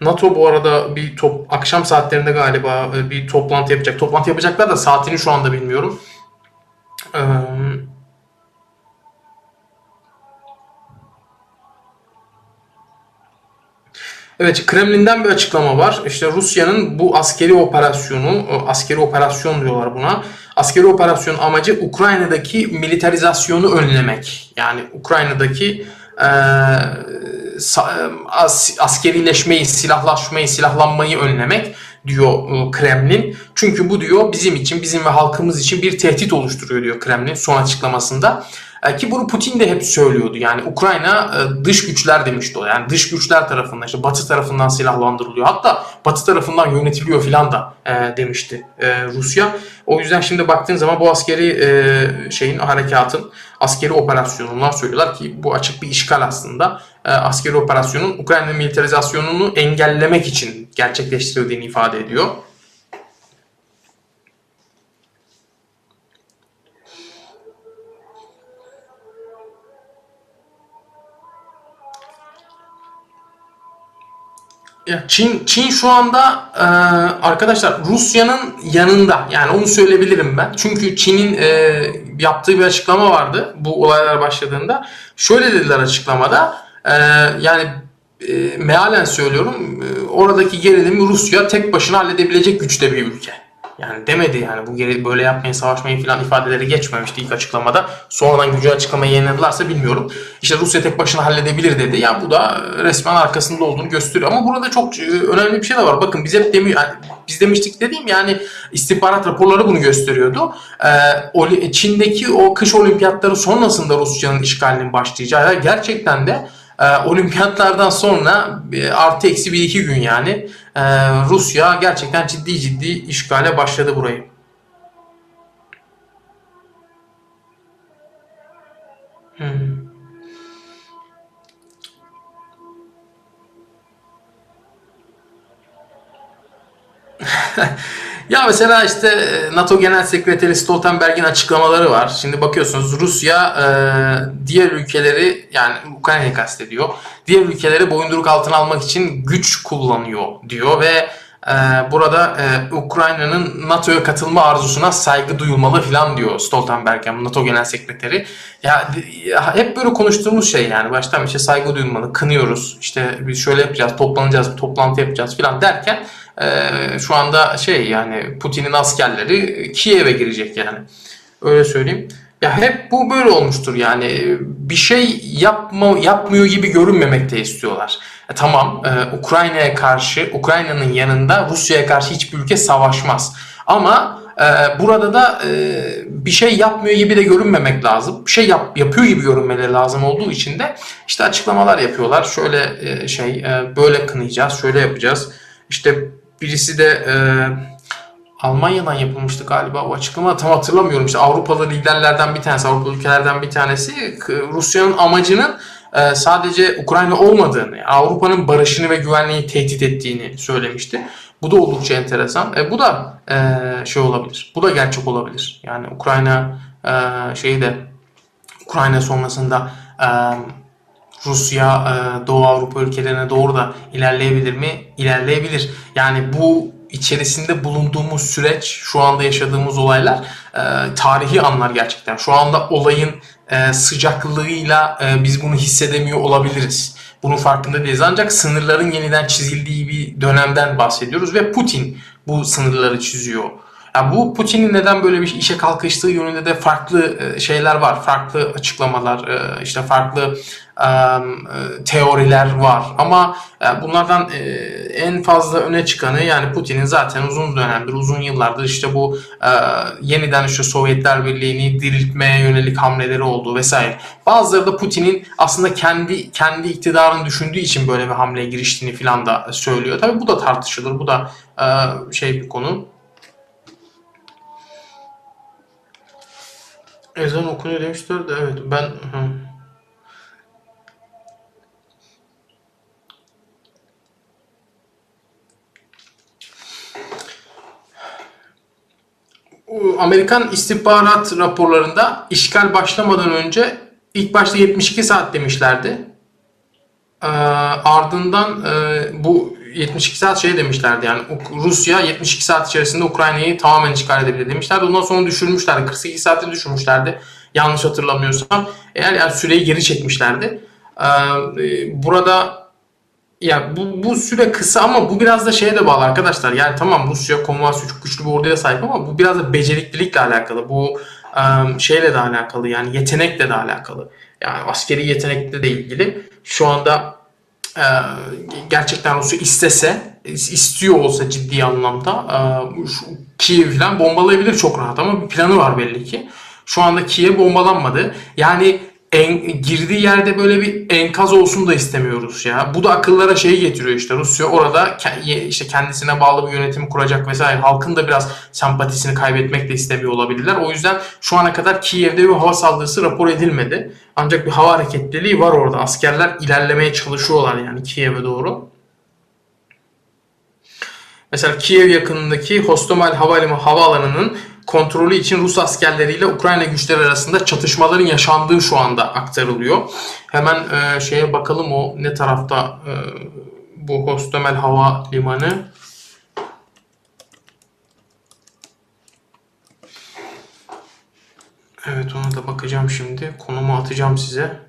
NATO bu arada bir top akşam saatlerinde galiba e, bir toplantı yapacak. Toplantı yapacaklar da saatini şu anda bilmiyorum. Ee, Evet, Kremlin'den bir açıklama var. İşte Rusya'nın bu askeri operasyonu, askeri operasyon diyorlar buna. Askeri operasyon amacı Ukrayna'daki militarizasyonu önlemek. Yani Ukrayna'daki e, as, askerileşmeyi, silahlaşmayı, silahlanmayı önlemek diyor e, Kremlin. Çünkü bu diyor bizim için, bizim ve halkımız için bir tehdit oluşturuyor diyor Kremlin son açıklamasında. E, ki bunu Putin de hep söylüyordu. Yani Ukrayna e, dış güçler demişti o. Yani dış güçler tarafından işte Batı tarafından silahlandırılıyor. Hatta Batı tarafından yönetiliyor filan da e, demişti Rusya. O yüzden şimdi baktığın zaman bu askeri şeyin harekatın askeri operasyonundan söylüyorlar ki bu açık bir işgal aslında. E, askeri operasyonun Ukrayna militarizasyonunu engellemek için gerçekleştirildiğini ifade ediyor. Ya Çin Çin şu anda e, arkadaşlar Rusya'nın yanında yani onu söyleyebilirim ben. Çünkü Çin'in e, yaptığı bir açıklama vardı bu olaylar başladığında. Şöyle dediler açıklamada e, yani e, mealen söylüyorum e, oradaki gerilimi Rusya tek başına halledebilecek güçte bir ülke. Yani demedi yani bu geri böyle yapmayın savaşmayın falan ifadeleri geçmemişti ilk açıklamada. Sonradan gücü açıklamayı yayınladılarsa bilmiyorum. İşte Rusya tek başına halledebilir dedi. Ya yani bu da resmen arkasında olduğunu gösteriyor. Ama burada çok e, önemli bir şey de var. Bakın biz hep demiyor, yani biz demiştik dediğim yani istihbarat raporları bunu gösteriyordu. Ee, Çin'deki o kış olimpiyatları sonrasında Rusya'nın işgalinin başlayacağı gerçekten de e, olimpiyatlardan sonra e, artı eksi bir iki gün yani e, Rusya gerçekten ciddi ciddi işgale başladı burayı. Hmm. Ya mesela işte e, NATO Genel Sekreteri Stoltenberg'in açıklamaları var. Şimdi bakıyorsunuz Rusya e, diğer ülkeleri yani Ukrayna'yı kastediyor. Diğer ülkeleri boyunduruk altına almak için güç kullanıyor diyor ve e, burada Ukrayna'nın NATO'ya katılma arzusuna saygı duyulmalı falan diyor Stoltenberg yani NATO Genel Sekreteri. Ya, ya hep böyle konuştuğumuz şey yani baştan bir şey saygı duyulmalı, kınıyoruz. İşte biz şöyle yapacağız, toplanacağız, toplantı yapacağız falan derken e, şu anda şey yani Putin'in askerleri Kiev'e girecek yani. Öyle söyleyeyim. Ya hep bu böyle olmuştur yani bir şey yapma yapmıyor gibi görünmemek de istiyorlar. E, tamam e, Ukrayna'ya karşı Ukrayna'nın yanında Rusya'ya karşı hiçbir ülke savaşmaz. Ama e, burada da e, bir şey yapmıyor gibi de görünmemek lazım. Bir şey yap, yapıyor gibi görünmeleri lazım olduğu için de işte açıklamalar yapıyorlar. Şöyle e, şey e, böyle kınayacağız, şöyle yapacağız. İşte Birisi de e, Almanya'dan yapılmıştı galiba o açıklama tam hatırlamıyorum. İşte Avrupalı liderlerden bir tanesi, Avrupalı ülkelerden bir tanesi Rusya'nın amacının e, sadece Ukrayna olmadığını, Avrupa'nın barışını ve güvenliğini tehdit ettiğini söylemişti. Bu da oldukça enteresan. E, bu da e, şey olabilir. Bu da gerçek olabilir. Yani Ukrayna e, şeyi de Ukrayna sonrasında e, Rusya, e, Doğu Avrupa ülkelerine doğru da ilerleyebilir mi? İlerleyebilir. Yani bu içerisinde bulunduğumuz süreç, şu anda yaşadığımız olaylar e, tarihi anlar gerçekten. Şu anda olayın e, sıcaklığıyla biz bunu hissedemiyor olabiliriz. Bunun farkında değiliz. Ancak sınırların yeniden çizildiği bir dönemden bahsediyoruz ve Putin bu sınırları çiziyor. Yani bu Putin'in neden böyle bir işe kalkıştığı yönünde de farklı e, şeyler var. Farklı açıklamalar, e, işte farklı teoriler var. Ama bunlardan en fazla öne çıkanı yani Putin'in zaten uzun dönemdir, uzun yıllardır işte bu yeniden işte Sovyetler Birliği'ni diriltmeye yönelik hamleleri olduğu vesaire. Bazıları da Putin'in aslında kendi kendi iktidarını düşündüğü için böyle bir hamleye giriştiğini falan da söylüyor. Tabii bu da tartışılır. Bu da şey bir konu. Ezan okunuyor demişler de evet ben hı. Amerikan istihbarat raporlarında işgal başlamadan önce ilk başta 72 saat demişlerdi. Ee, ardından e, bu 72 saat şey demişlerdi yani Rusya 72 saat içerisinde Ukrayna'yı tamamen işgal edebilir demişlerdi. Ondan sonra düşürmüşlerdi. 48 saate düşürmüşlerdi. Yanlış hatırlamıyorsam. Eğer yani süreyi geri çekmişlerdi. Ee, burada ya bu, bu süre kısa ama bu biraz da şeye de bağlı arkadaşlar. Yani tamam Rusya konvansiyonu çok güçlü bir orduya sahip ama bu biraz da beceriklilikle alakalı. Bu um, şeyle de alakalı yani yetenekle de alakalı. Yani askeri yetenekle de ilgili. Şu anda e, gerçekten Rusya istese, istiyor olsa ciddi anlamda e, Kiev falan bombalayabilir çok rahat ama bir planı var belli ki. Şu anda Kiev bombalanmadı. Yani en, girdiği yerde böyle bir enkaz olsun da istemiyoruz ya. Bu da akıllara şey getiriyor işte Rusya orada işte kendisine bağlı bir yönetim kuracak vesaire. Halkın da biraz sempatisini kaybetmek de istemiyor olabilirler. O yüzden şu ana kadar Kiev'de bir hava saldırısı rapor edilmedi. Ancak bir hava hareketliliği var orada. Askerler ilerlemeye çalışıyorlar yani Kiev'e doğru. Mesela Kiev yakınındaki Hostomel Havalimanı havaalanının kontrolü için Rus askerleriyle Ukrayna güçleri arasında çatışmaların yaşandığı şu anda aktarılıyor. Hemen e, şeye bakalım o ne tarafta e, bu Hostomel Hava Limanı. Evet ona da bakacağım şimdi. Konumu atacağım size.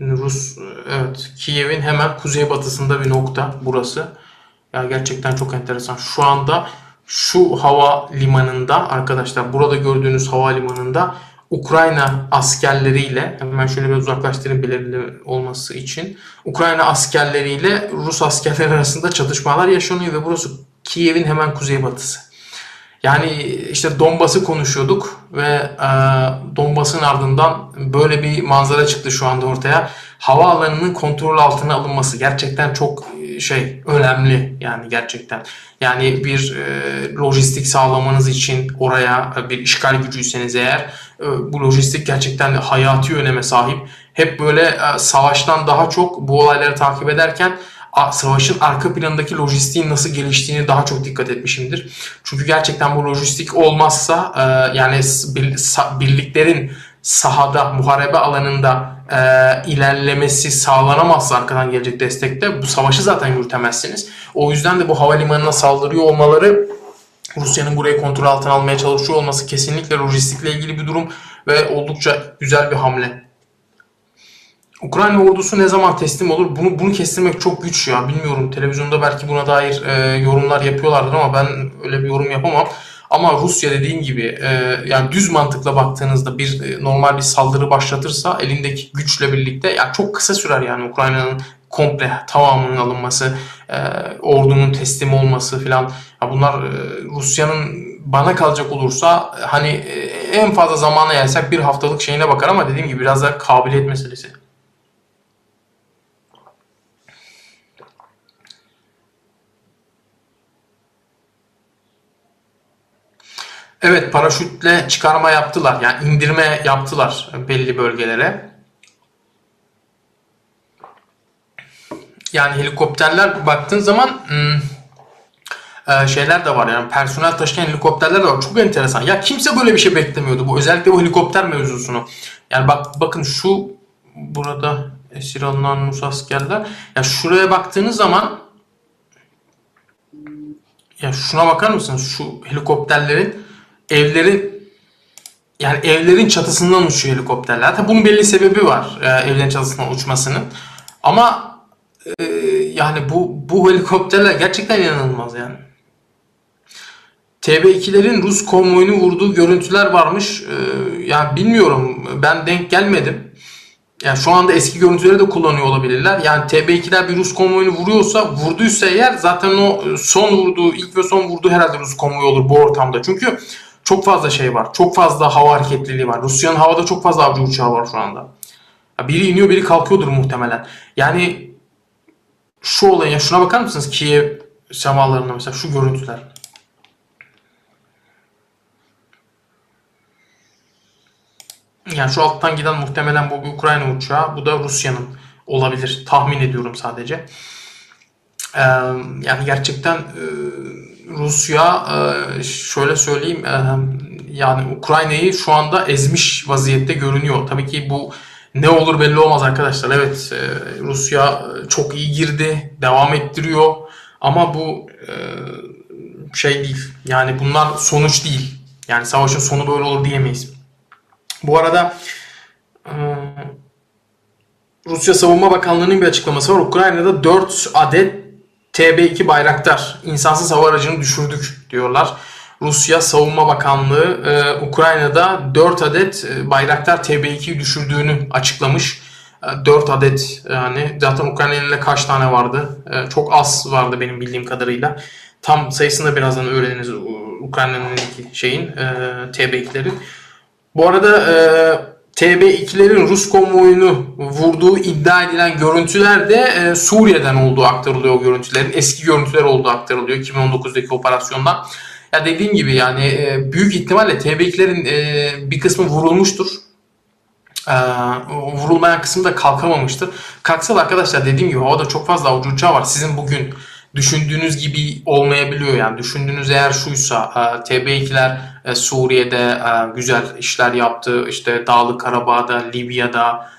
Rus evet Kiev'in hemen kuzeybatısında bir nokta burası. Ya gerçekten çok enteresan. Şu anda şu hava limanında arkadaşlar burada gördüğünüz hava limanında Ukrayna askerleriyle hemen şöyle bir uzaklaştırayım belirli olması için Ukrayna askerleriyle Rus askerleri arasında çatışmalar yaşanıyor ve burası Kiev'in hemen kuzeybatısı. Yani işte Donbas'ı konuşuyorduk ve e, Donbas'ın ardından böyle bir manzara çıktı şu anda ortaya. Havaalanının kontrol altına alınması gerçekten çok şey önemli yani gerçekten. Yani bir e, lojistik sağlamanız için oraya bir işgal gücüyseniz eğer e, bu lojistik gerçekten hayati öneme sahip. Hep böyle e, savaştan daha çok bu olayları takip ederken savaşın arka planındaki lojistiğin nasıl geliştiğini daha çok dikkat etmişimdir. Çünkü gerçekten bu lojistik olmazsa e, yani birliklerin sahada, muharebe alanında e, ilerlemesi sağlanamazsa arkadan gelecek destekte bu savaşı zaten yürütemezsiniz. O yüzden de bu havalimanına saldırıyor olmaları Rusya'nın burayı kontrol altına almaya çalışıyor olması kesinlikle lojistikle ilgili bir durum ve oldukça güzel bir hamle. Ukrayna ordusu ne zaman teslim olur? Bunu bunu kestirmek çok güç ya. Bilmiyorum. Televizyonda belki buna dair e, yorumlar yapıyorlardır ama ben öyle bir yorum yapamam. Ama Rusya dediğim gibi e, yani düz mantıkla baktığınızda bir e, normal bir saldırı başlatırsa elindeki güçle birlikte yani çok kısa sürer yani Ukrayna'nın komple tamamının alınması, e, ordunun teslim olması filan. Bunlar e, Rusya'nın bana kalacak olursa hani e, en fazla zamana yaysak bir haftalık şeyine bakar ama dediğim gibi biraz da kabiliyet meselesi. Evet paraşütle çıkarma yaptılar. Yani indirme yaptılar belli bölgelere. Yani helikopterler baktığın zaman hmm, e, şeyler de var yani personel taşıyan helikopterler de var. Çok enteresan. Ya kimse böyle bir şey beklemiyordu bu. Özellikle bu helikopter mevzusunu. Yani bak bakın şu burada esir alınan Rus askerler. Ya şuraya baktığınız zaman ya şuna bakar mısınız? Şu helikopterlerin evlerin yani evlerin çatısından uçuyor helikopterler. Tabi bunun belli sebebi var e, evlerin çatısından uçmasının. Ama e, yani bu bu helikopterler gerçekten inanılmaz yani. TB2'lerin Rus konvoyunu vurduğu görüntüler varmış. Ee, yani bilmiyorum ben denk gelmedim. Yani şu anda eski görüntüleri de kullanıyor olabilirler. Yani TB2'ler bir Rus konvoyunu vuruyorsa, vurduysa eğer zaten o son vurduğu, ilk ve son vurduğu herhalde Rus konvoyu olur bu ortamda. Çünkü çok fazla şey var. Çok fazla hava hareketliliği var. Rusya'nın havada çok fazla avcı uçağı var şu anda. Biri iniyor, biri kalkıyordur muhtemelen. Yani şu olayın, şuna bakar mısınız? Kiev semalarında mesela şu görüntüler. Yani şu alttan giden muhtemelen bu Ukrayna uçağı. Bu da Rusya'nın olabilir. Tahmin ediyorum sadece. Ee, yani gerçekten e, Rusya e, şöyle söyleyeyim e, yani Ukrayna'yı şu anda ezmiş vaziyette görünüyor. Tabii ki bu ne olur belli olmaz arkadaşlar. Evet e, Rusya çok iyi girdi. Devam ettiriyor. Ama bu şey değil. Yani bunlar sonuç değil. Yani savaşın sonu böyle olur diyemeyiz. Bu arada Rusya Savunma Bakanlığı'nın bir açıklaması var. Ukrayna'da 4 adet TB2 Bayraktar insansız hava aracını düşürdük diyorlar. Rusya Savunma Bakanlığı e, Ukrayna'da 4 adet e, Bayraktar TB2'yi düşürdüğünü açıklamış. 4 adet yani zaten Ukrayna'nın kaç tane vardı? Çok az vardı benim bildiğim kadarıyla. Tam sayısını da birazdan öğreniriz Ukrayna'nın şeyin TB2'lerin. Bu arada e, TB2'lerin Rus konvoyunu vurduğu iddia edilen görüntüler de e, Suriye'den olduğu aktarılıyor o görüntülerin. Eski görüntüler olduğu aktarılıyor 2019'daki operasyondan. Ya dediğim gibi yani e, büyük ihtimalle TB2'lerin e, bir kısmı vurulmuştur. E, vurulmayan kısmı da kalkamamıştır. Kalksa da arkadaşlar dediğim gibi havada çok fazla avucu uçağı var. Sizin bugün düşündüğünüz gibi olmayabiliyor yani. Düşündüğünüz eğer şuysa e, TB2'ler e, Suriye'de e, güzel işler yaptı. İşte Dağlık Karabağ'da, Libya'da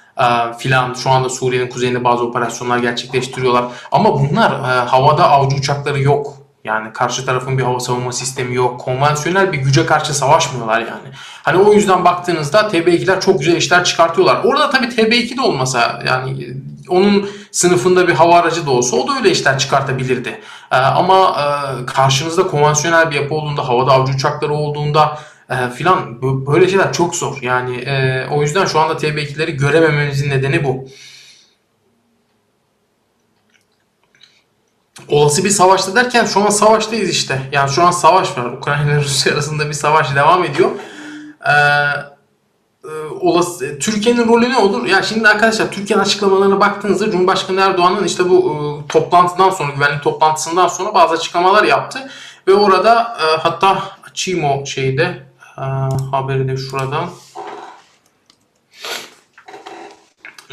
filan şu anda Suriye'nin kuzeyinde bazı operasyonlar gerçekleştiriyorlar. Ama bunlar havada avcı uçakları yok. Yani karşı tarafın bir hava savunma sistemi yok. Konvansiyonel bir güce karşı savaşmıyorlar yani. Hani o yüzden baktığınızda TB2'ler çok güzel işler çıkartıyorlar. Orada tabii TB2 de olmasa yani onun sınıfında bir hava aracı da olsa o da öyle işler çıkartabilirdi. Ee, ama e, karşınızda konvansiyonel bir yapı olduğunda, havada avcı uçakları olduğunda e, filan böyle şeyler çok zor. Yani e, o yüzden şu anda TB2'leri göremememizin nedeni bu. olası bir savaşta derken şu an savaştayız işte. Yani şu an savaş var. Ukrayna ile Rusya arasında bir savaş devam ediyor. Ee, e, olası Türkiye'nin rolü ne olur? Ya şimdi arkadaşlar Türkiye'nin açıklamalarına baktığınızda Cumhurbaşkanı Erdoğan'ın işte bu e, toplantıdan sonra güvenlik toplantısından sonra bazı açıklamalar yaptı ve orada e, hatta açayım o şeyde e, haberi de şuradan.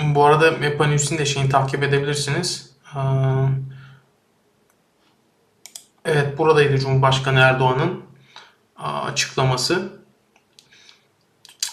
Bu arada Mepa de şeyini takip edebilirsiniz. Eee Evet buradaydı Cumhurbaşkanı Erdoğan'ın açıklaması.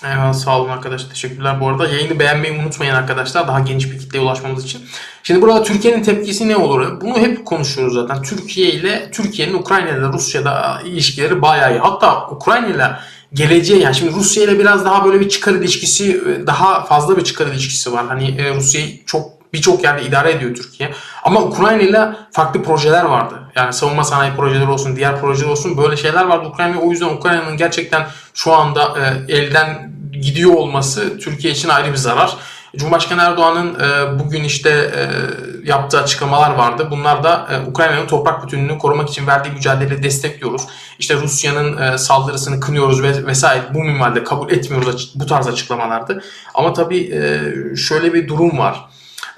Evet, sağ olun arkadaşlar. Teşekkürler bu arada. Yayını beğenmeyi unutmayın arkadaşlar. Daha geniş bir kitleye ulaşmamız için. Şimdi burada Türkiye'nin tepkisi ne olur? Bunu hep konuşuyoruz zaten. Türkiye ile Türkiye'nin Ukrayna ile Rusya'da ilişkileri bayağı iyi. Hatta Ukrayna ile geleceği yani şimdi Rusya ile biraz daha böyle bir çıkar ilişkisi daha fazla bir çıkar ilişkisi var. Hani e, Rusya'yı çok birçok yerde idare ediyor Türkiye. Ama Ukrayna ile farklı projeler vardı. Yani savunma sanayi projeleri olsun, diğer projeler olsun böyle şeyler vardı Ukrayna. O yüzden Ukrayna'nın gerçekten şu anda e, elden gidiyor olması Türkiye için ayrı bir zarar. Cumhurbaşkanı Erdoğan'ın e, bugün işte e, yaptığı açıklamalar vardı. Bunlar da e, Ukrayna'nın toprak bütünlüğünü korumak için verdiği mücadeleyi destekliyoruz. İşte Rusya'nın e, saldırısını kınıyoruz ve vesaire bu minvalde kabul etmiyoruz bu tarz açıklamalardı. Ama tabii e, şöyle bir durum var.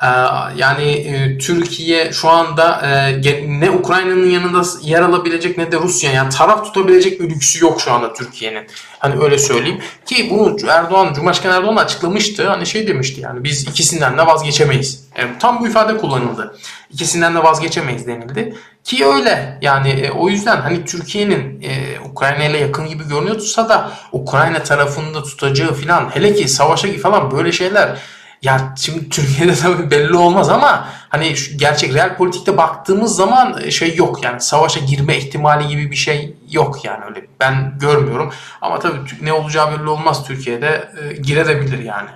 Ee, yani e, Türkiye şu anda e, ne Ukrayna'nın yanında yer alabilecek ne de Rusya yani taraf tutabilecek bir lüksü yok şu anda Türkiye'nin. Hani öyle söyleyeyim. Ki bunu Erdoğan, Cumhurbaşkanı Erdoğan açıklamıştı. Hani şey demişti yani biz ikisinden de vazgeçemeyiz. Yani tam bu ifade kullanıldı. İkisinden de vazgeçemeyiz denildi. Ki öyle yani e, o yüzden hani Türkiye'nin e, Ukrayna ile yakın gibi görünüyorsa da Ukrayna tarafında tutacağı falan hele ki savaşa falan böyle şeyler ya şimdi Türkiye'de tabii belli olmaz ama hani gerçek real politikte baktığımız zaman e, şey yok yani savaşa girme ihtimali gibi bir şey yok yani öyle ben görmüyorum. Ama tabii ne olacağı belli olmaz Türkiye'de e, girebilir yani.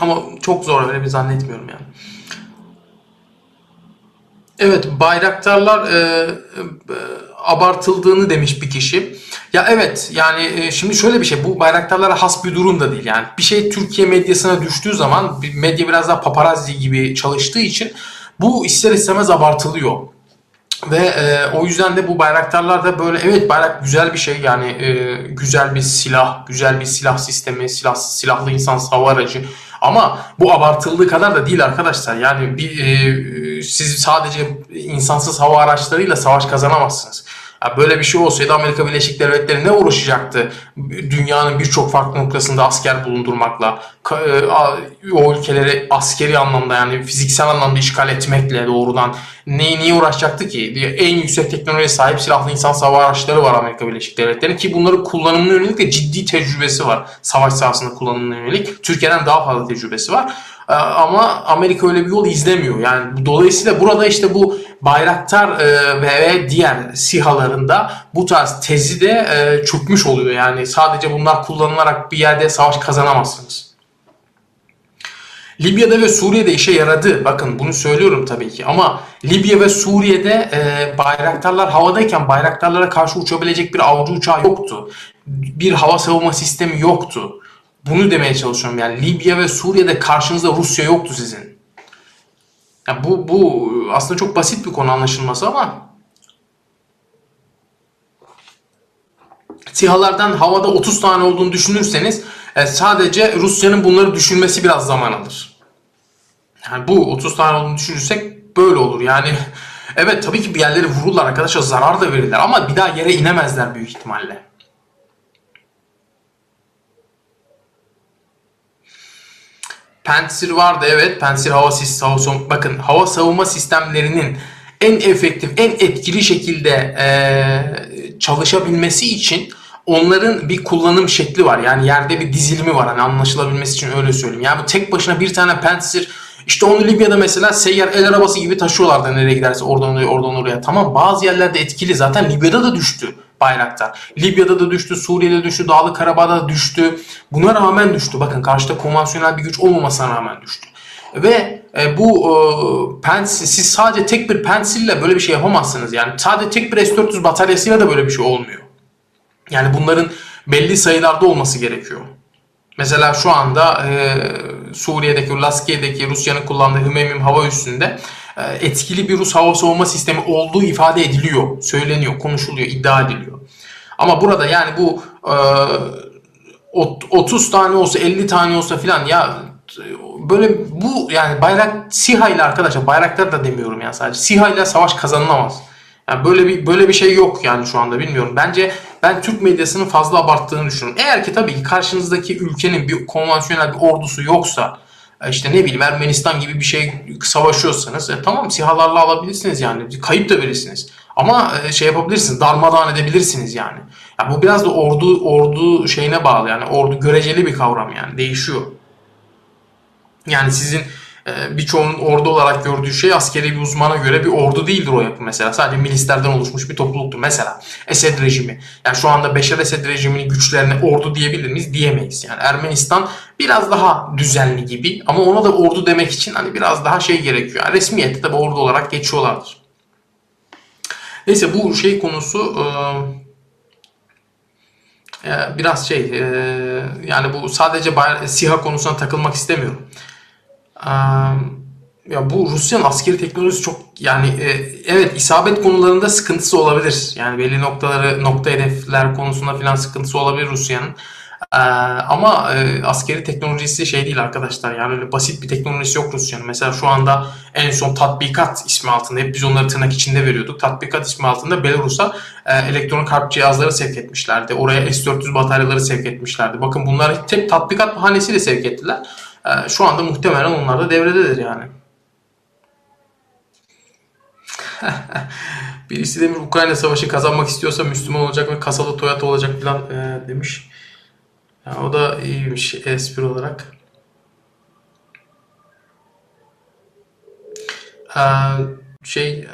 Ama çok zor öyle bir zannetmiyorum yani. Evet, bayraktarlar e, e, abartıldığını demiş bir kişi. Ya evet yani e, şimdi şöyle bir şey bu bayraktarlara has bir durum da değil yani. Bir şey Türkiye medyasına düştüğü zaman medya biraz daha paparazzi gibi çalıştığı için bu ister istemez abartılıyor. Ve e, o yüzden de bu bayraktarlar da böyle evet bayrak güzel bir şey yani e, güzel bir silah, güzel bir silah sistemi, silah silahlı insan hava aracı. Ama bu abartıldığı kadar da değil arkadaşlar. Yani bir e, siz sadece insansız hava araçlarıyla savaş kazanamazsınız. Böyle bir şey olsaydı Amerika Birleşik Devletleri ne uğraşacaktı? Dünyanın birçok farklı noktasında asker bulundurmakla, o ülkeleri askeri anlamda yani fiziksel anlamda işgal etmekle doğrudan neyi niye uğraşacaktı ki? En yüksek teknolojiye sahip silahlı insan hava araçları var Amerika Birleşik Devletleri ki bunların kullanımına yönelik de ciddi tecrübesi var. Savaş sahasında kullanımına yönelik. Türkiye'den daha fazla tecrübesi var. Ee, ama Amerika öyle bir yol izlemiyor. Yani dolayısıyla burada işte bu Bayraktar e, ve diğer SİHA'larında bu tarz tezi de e, çökmüş oluyor. Yani sadece bunlar kullanılarak bir yerde savaş kazanamazsınız. Libya'da ve Suriye'de işe yaradı. Bakın bunu söylüyorum tabii ki ama Libya ve Suriye'de e, bayraktarlar havadayken bayraktarlara karşı uçabilecek bir avcı uçağı yoktu. Bir hava savunma sistemi yoktu. Bunu demeye çalışıyorum yani Libya ve Suriye'de karşınızda Rusya yoktu sizin. Yani bu, bu aslında çok basit bir konu anlaşılması ama SİHA'lardan havada 30 tane olduğunu düşünürseniz e, sadece Rusya'nın bunları düşünmesi biraz zaman alır. Yani bu 30 tane olduğunu düşünürsek böyle olur. Yani evet tabii ki bir yerleri vururlar arkadaşlar zarar da verirler ama bir daha yere inemezler büyük ihtimalle. Pantsir vardı evet. Pantsir hava sistemi bakın hava savunma sistemlerinin en efektif, en etkili şekilde e, çalışabilmesi için onların bir kullanım şekli var. Yani yerde bir dizilimi var. Hani anlaşılabilmesi için öyle söyleyeyim. Yani bu tek başına bir tane Pantsir işte onu Libya'da mesela seyyar el arabası gibi taşıyorlardı nereye giderse oradan oraya oradan oraya. Tamam bazı yerlerde etkili zaten Libya'da da düştü bayraktar. Libya'da da düştü, Suriye'de düştü, Dağlı Karabağ'da da düştü. Buna rağmen düştü. Bakın karşıda konvansiyonel bir güç olmamasına rağmen düştü. Ve e, bu e, pensil, siz sadece tek bir pensille böyle bir şey yapamazsınız. Yani sadece tek bir S-400 bataryasıyla da böyle bir şey olmuyor. Yani bunların belli sayılarda olması gerekiyor. Mesela şu anda e, Suriye'deki, Laskiye'deki Rusya'nın kullandığı Hümeymi'm hava üssünde e, etkili bir Rus hava savunma sistemi olduğu ifade ediliyor, söyleniyor, konuşuluyor, iddia ediliyor. Ama burada yani bu e, 30 tane olsa 50 tane olsa filan ya böyle bu yani bayrak SİHA ile arkadaşlar bayraklar da demiyorum ya sadece SİHA ile savaş kazanılamaz. Yani böyle bir böyle bir şey yok yani şu anda bilmiyorum. Bence ben Türk medyasının fazla abarttığını düşünüyorum. Eğer ki tabii ki karşınızdaki ülkenin bir konvansiyonel bir ordusu yoksa e, işte ne bileyim Ermenistan gibi bir şey savaşıyorsanız e, tamam sihalarla alabilirsiniz yani kayıp da verirsiniz. Ama e, şey yapabilirsiniz darmadağın edebilirsiniz yani. yani. Bu biraz da ordu ordu şeyine bağlı yani ordu göreceli bir kavram yani değişiyor. Yani sizin birçoğunun ordu olarak gördüğü şey askeri bir uzmana göre bir ordu değildir o yapı mesela. Sadece milislerden oluşmuş bir topluluktur. Mesela Esed rejimi. Yani şu anda Beşer Esed rejiminin güçlerine ordu diyebilir miyiz? Diyemeyiz. Yani Ermenistan biraz daha düzenli gibi ama ona da ordu demek için hani biraz daha şey gerekiyor. Yani resmiyette de ordu olarak geçiyorlardır. Neyse bu şey konusu e, e, biraz şey yani bu sadece SİHA konusuna takılmak istemiyorum ya bu Rusya'nın askeri teknolojisi çok yani e, evet isabet konularında sıkıntısı olabilir. Yani belli noktaları nokta hedefler konusunda filan sıkıntısı olabilir Rusya'nın. Ee, ama e, askeri teknolojisi şey değil arkadaşlar yani öyle basit bir teknolojisi yok Rusya'nın. Mesela şu anda en son tatbikat ismi altında hep biz onları tırnak içinde veriyorduk. Tatbikat ismi altında Belarus'a e, elektronik harp cihazları sevk etmişlerdi. Oraya S-400 bataryaları sevk etmişlerdi. Bakın bunlar tek tatbikat bahanesiyle sevk ettiler. Ee, şu anda muhtemelen onlar da devrededir yani. Birisi demiş Ukrayna savaşı kazanmak istiyorsa Müslüman olacak ve kasalı Toyota olacak falan e, demiş. Yani o da iyiymiş espri olarak. Ee, şey e,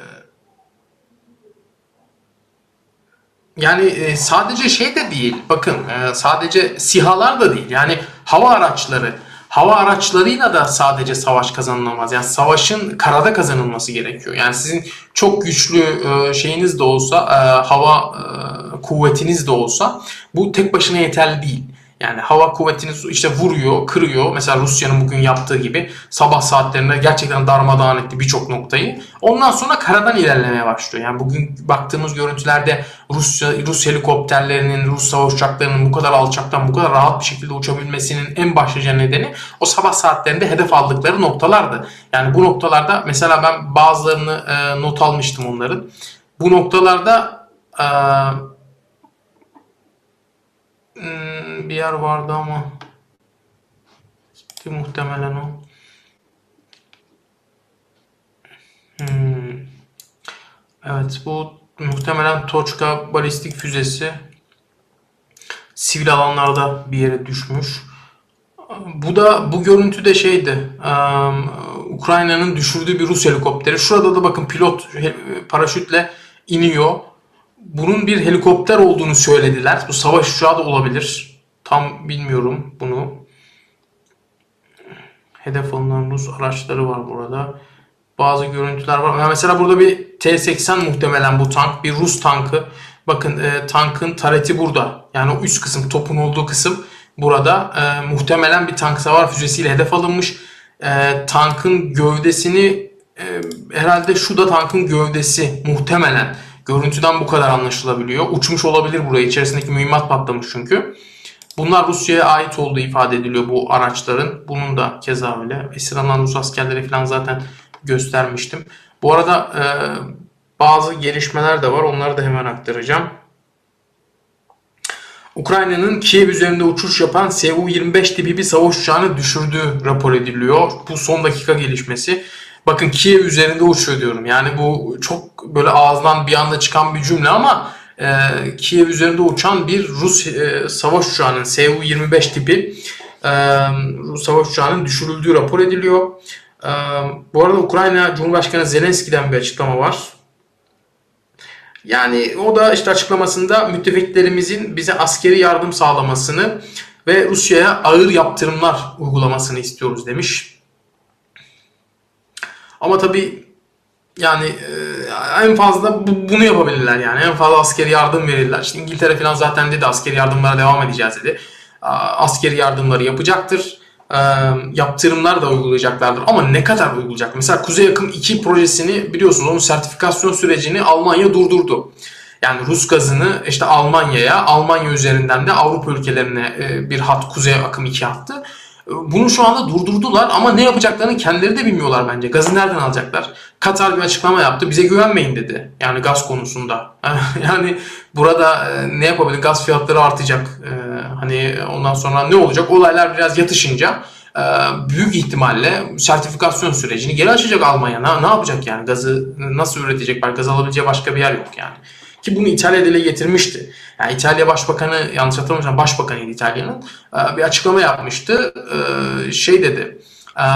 yani e, sadece şey de değil bakın e, sadece sihalar da değil yani hava araçları hava araçlarıyla da sadece savaş kazanılamaz. Yani savaşın karada kazanılması gerekiyor. Yani sizin çok güçlü e, şeyiniz de olsa, e, hava e, kuvvetiniz de olsa bu tek başına yeterli değil. Yani hava kuvvetini işte vuruyor, kırıyor. Mesela Rusya'nın bugün yaptığı gibi sabah saatlerinde gerçekten darmadağın etti birçok noktayı. Ondan sonra karadan ilerlemeye başlıyor. Yani bugün baktığımız görüntülerde Rusya Rus helikopterlerinin, Rus savaş uçaklarının bu kadar alçaktan bu kadar rahat bir şekilde uçabilmesinin en başlıca nedeni o sabah saatlerinde hedef aldıkları noktalardı. Yani bu noktalarda mesela ben bazılarını e, not almıştım onların. Bu noktalarda e, Hmm, bir yer vardı ama gitti muhtemelen o. Hmm. Evet bu muhtemelen Toçka balistik füzesi sivil alanlarda bir yere düşmüş. Bu da bu görüntü de şeydi. Um, Ukrayna'nın düşürdüğü bir Rus helikopteri. Şurada da bakın pilot paraşütle iniyor bunun bir helikopter olduğunu söylediler. Bu savaş uçağı da olabilir. Tam bilmiyorum bunu. Hedef alınan Rus araçları var burada. Bazı görüntüler var. Mesela burada bir T-80 muhtemelen bu tank. Bir Rus tankı. Bakın e, tankın tareti burada. Yani o üst kısım, topun olduğu kısım burada. E, muhtemelen bir tank savar füzesiyle hedef alınmış. E, tankın gövdesini e, herhalde şu da tankın gövdesi muhtemelen. Görüntüden bu kadar anlaşılabiliyor. Uçmuş olabilir buraya. İçerisindeki mühimmat patlamış çünkü. Bunlar Rusya'ya ait olduğu ifade ediliyor bu araçların. Bunun da keza öyle. Esir alınan Rus askerleri falan zaten göstermiştim. Bu arada e, bazı gelişmeler de var. Onları da hemen aktaracağım. Ukrayna'nın Kiev üzerinde uçuş yapan Su-25 tipi bir savaş uçağını düşürdüğü rapor ediliyor. Bu son dakika gelişmesi. Bakın Kiev üzerinde uçuyor diyorum. Yani bu çok böyle ağızdan bir anda çıkan bir cümle ama e, Kiev üzerinde uçan bir Rus e, savaş uçağının Su-25 tipi e, Rus savaş uçağının düşürüldüğü rapor ediliyor. E, bu arada Ukrayna Cumhurbaşkanı Zelenski'den bir açıklama var. Yani o da işte açıklamasında müttefiklerimizin bize askeri yardım sağlamasını ve Rusya'ya ağır yaptırımlar uygulamasını istiyoruz demiş. Ama tabii yani e, en fazla bunu yapabilirler yani. En fazla askeri yardım verirler. İşte İngiltere falan zaten dedi askeri yardımlara devam edeceğiz dedi. Askeri yardımları yapacaktır. E, yaptırımlar da uygulayacaklardır. Ama ne kadar uygulayacak? Mesela Kuzey Akım 2 projesini biliyorsunuz onun sertifikasyon sürecini Almanya durdurdu. Yani Rus gazını işte Almanya'ya, Almanya üzerinden de Avrupa ülkelerine e, bir hat Kuzey Akım 2 hattı. Bunu şu anda durdurdular ama ne yapacaklarını kendileri de bilmiyorlar bence. Gazı nereden alacaklar? Katar bir açıklama yaptı. Bize güvenmeyin dedi. Yani gaz konusunda. yani burada e, ne yapabilir? Gaz fiyatları artacak. E, hani ondan sonra ne olacak? Olaylar biraz yatışınca e, büyük ihtimalle sertifikasyon sürecini geri açacak Almanya. Ne, ne yapacak yani? Gazı nasıl üretecek? Gaz alabileceği başka bir yer yok yani. Ki bunu İtalya dile getirmişti. Yani İtalya Başbakanı yanlış hatırlamıyorsam Başbakanıydı İtalya'nın e, bir açıklama yapmıştı. E, şey dedi. E,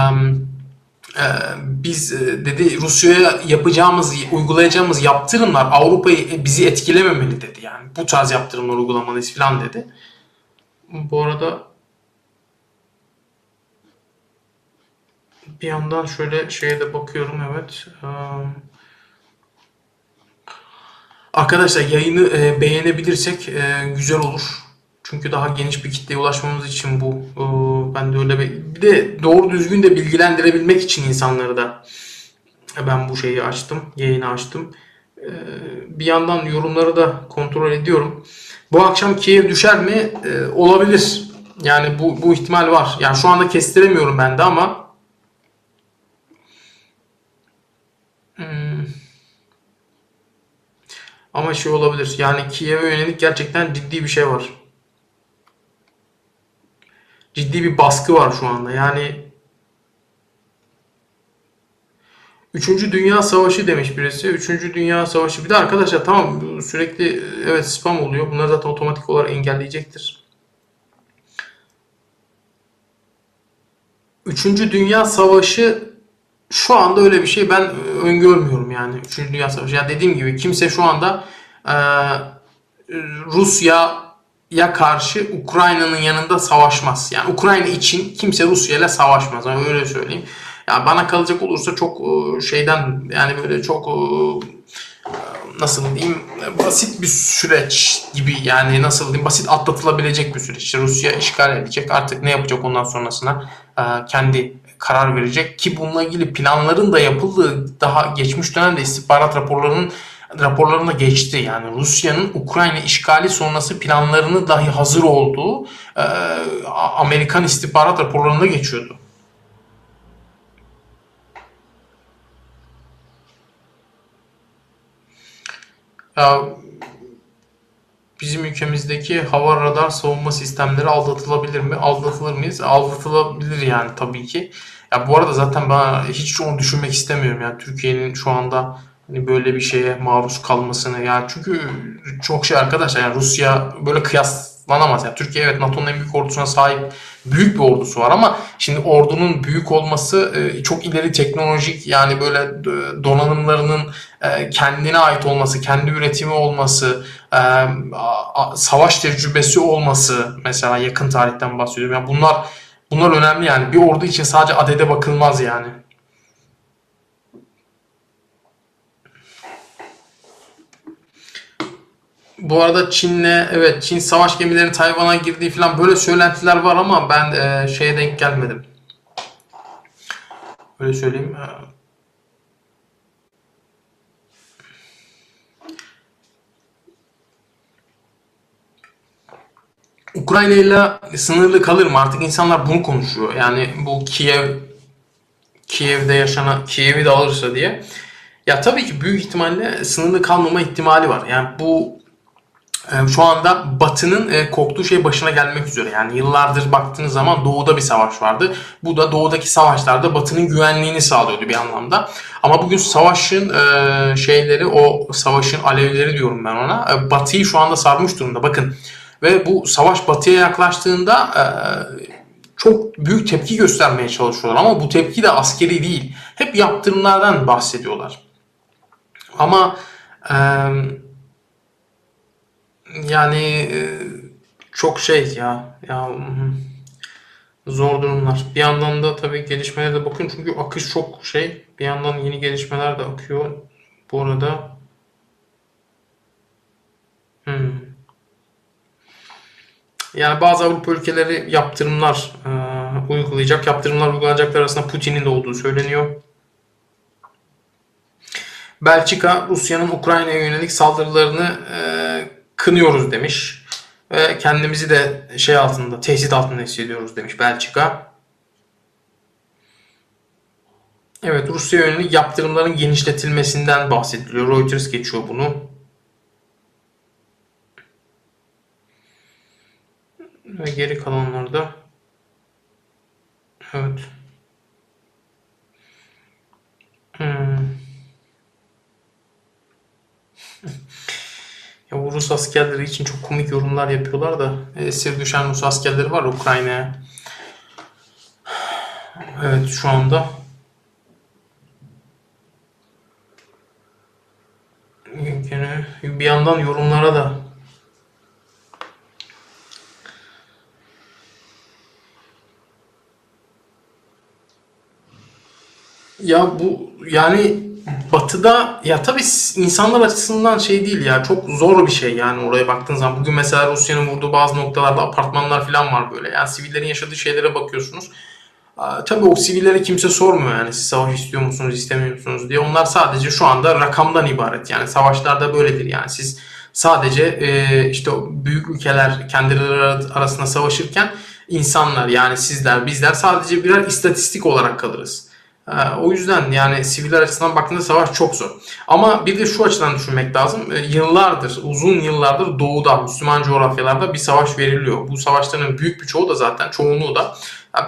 biz dedi Rusya'ya yapacağımız, uygulayacağımız yaptırımlar Avrupa'yı bizi etkilememeli dedi. Yani bu tarz yaptırımlar uygulamalıyız falan dedi. Bu arada bir yandan şöyle şeye de bakıyorum evet. Um, Arkadaşlar yayını e, beğenebilirsek e, güzel olur. Çünkü daha geniş bir kitleye ulaşmamız için bu. E, ben de öyle bir, bir de doğru düzgün de bilgilendirebilmek için insanları da ben bu şeyi açtım, yayını açtım. E, bir yandan yorumları da kontrol ediyorum. Bu akşam Kiev düşer mi? E, olabilir. Yani bu, bu ihtimal var. Yani şu anda kestiremiyorum ben de ama Ama şey olabilir. Yani Kiev'e yönelik gerçekten ciddi bir şey var. Ciddi bir baskı var şu anda. Yani Üçüncü Dünya Savaşı demiş birisi. Üçüncü Dünya Savaşı. Bir de arkadaşlar tamam sürekli evet spam oluyor. Bunları zaten otomatik olarak engelleyecektir. Üçüncü Dünya Savaşı şu anda öyle bir şey ben öngörmüyorum yani. Üçüncü Dünya Savaşı. Yani dediğim gibi kimse şu anda e, Rusya ya karşı Ukrayna'nın yanında savaşmaz. Yani Ukrayna için kimse Rusya ile savaşmaz. Yani öyle söyleyeyim. Ya bana kalacak olursa çok e, şeyden yani böyle çok e, nasıl diyeyim basit bir süreç gibi yani nasıl diyeyim basit atlatılabilecek bir süreç. İşte Rusya işgal edecek artık ne yapacak ondan sonrasına e, kendi karar verecek ki bununla ilgili planların da yapıldığı daha geçmiş dönemde istihbarat raporlarının raporlarında geçti. Yani Rusya'nın Ukrayna işgali sonrası planlarını dahi hazır olduğu e, Amerikan istihbarat raporlarında geçiyordu. Ya bizim ülkemizdeki hava radar savunma sistemleri aldatılabilir mi? Aldatılır mıyız? Aldatılabilir yani tabii ki. Ya bu arada zaten ben hiç onu düşünmek istemiyorum. Yani Türkiye'nin şu anda hani böyle bir şeye maruz kalmasını. Yani çünkü çok şey arkadaşlar yani Rusya böyle kıyaslanamaz. Yani Türkiye evet NATO'nun en büyük ordusuna sahip büyük bir ordusu var ama şimdi ordunun büyük olması e, çok ileri teknolojik yani böyle e, donanımlarının e, kendine ait olması, kendi üretimi olması, savaş tecrübesi olması mesela yakın tarihten bahsediyorum. Yani bunlar bunlar önemli yani. Bir ordu için sadece adede bakılmaz yani. Bu arada Çin'le evet Çin savaş gemileri Tayvan'a girdiği falan böyle söylentiler var ama ben e, şeye denk gelmedim. Öyle söyleyeyim. E, Ukrayna ile sınırlı kalır mı? Artık insanlar bunu konuşuyor. Yani bu Kiev Kiev'de yaşanan Kiev'i de alırsa diye. Ya tabii ki büyük ihtimalle sınırlı kalmama ihtimali var. Yani bu şu anda Batı'nın e, korktuğu şey başına gelmek üzere. Yani yıllardır baktığınız zaman Doğu'da bir savaş vardı. Bu da Doğu'daki savaşlarda Batı'nın güvenliğini sağlıyordu bir anlamda. Ama bugün savaşın e, şeyleri, o savaşın alevleri diyorum ben ona. E, Batı'yı şu anda sarmış durumda. Bakın ve bu savaş Batı'ya yaklaştığında çok büyük tepki göstermeye çalışıyorlar. Ama bu tepki de askeri değil. Hep yaptırımlardan bahsediyorlar. Ama eee yani e, çok şey ya. Ya zor durumlar. Bir yandan da tabii gelişmelere de bakın çünkü akış çok şey. Bir yandan yeni gelişmeler de akıyor. Bu arada hmm. Yani bazı Avrupa ülkeleri yaptırımlar e, uygulayacak. Yaptırımlar uygulanacaklar arasında Putin'in de olduğu söyleniyor. Belçika Rusya'nın Ukrayna'ya yönelik saldırılarını e, kınıyoruz demiş. Ve kendimizi de şey altında, tehdit altında hissediyoruz demiş Belçika. Evet Rusya yönelik yaptırımların genişletilmesinden bahsediliyor. Reuters geçiyor bunu. Ve geri kalanlarda evet. Hmm. Ya bu Rus askerleri için çok komik yorumlar yapıyorlar da esir düşen Rus askerleri var Ukrayna'ya. Evet şu anda Yine bir yandan yorumlara da ya bu yani Batı'da ya tabii insanlar açısından şey değil ya çok zor bir şey yani oraya baktığın zaman. Bugün mesela Rusya'nın vurduğu bazı noktalarda apartmanlar falan var böyle. Yani sivillerin yaşadığı şeylere bakıyorsunuz. Tabii o sivillere kimse sormuyor yani siz savaş istiyor musunuz istemiyor musunuz diye. Onlar sadece şu anda rakamdan ibaret yani savaşlarda böyledir yani siz sadece e, işte büyük ülkeler kendileri arasında savaşırken insanlar yani sizler bizler sadece birer istatistik olarak kalırız. Ee, o yüzden yani siviller açısından baktığında savaş çok zor. Ama bir de şu açıdan düşünmek lazım. Ee, yıllardır, uzun yıllardır doğuda, Müslüman coğrafyalarda bir savaş veriliyor. Bu savaşların büyük bir çoğu da zaten, çoğunluğu da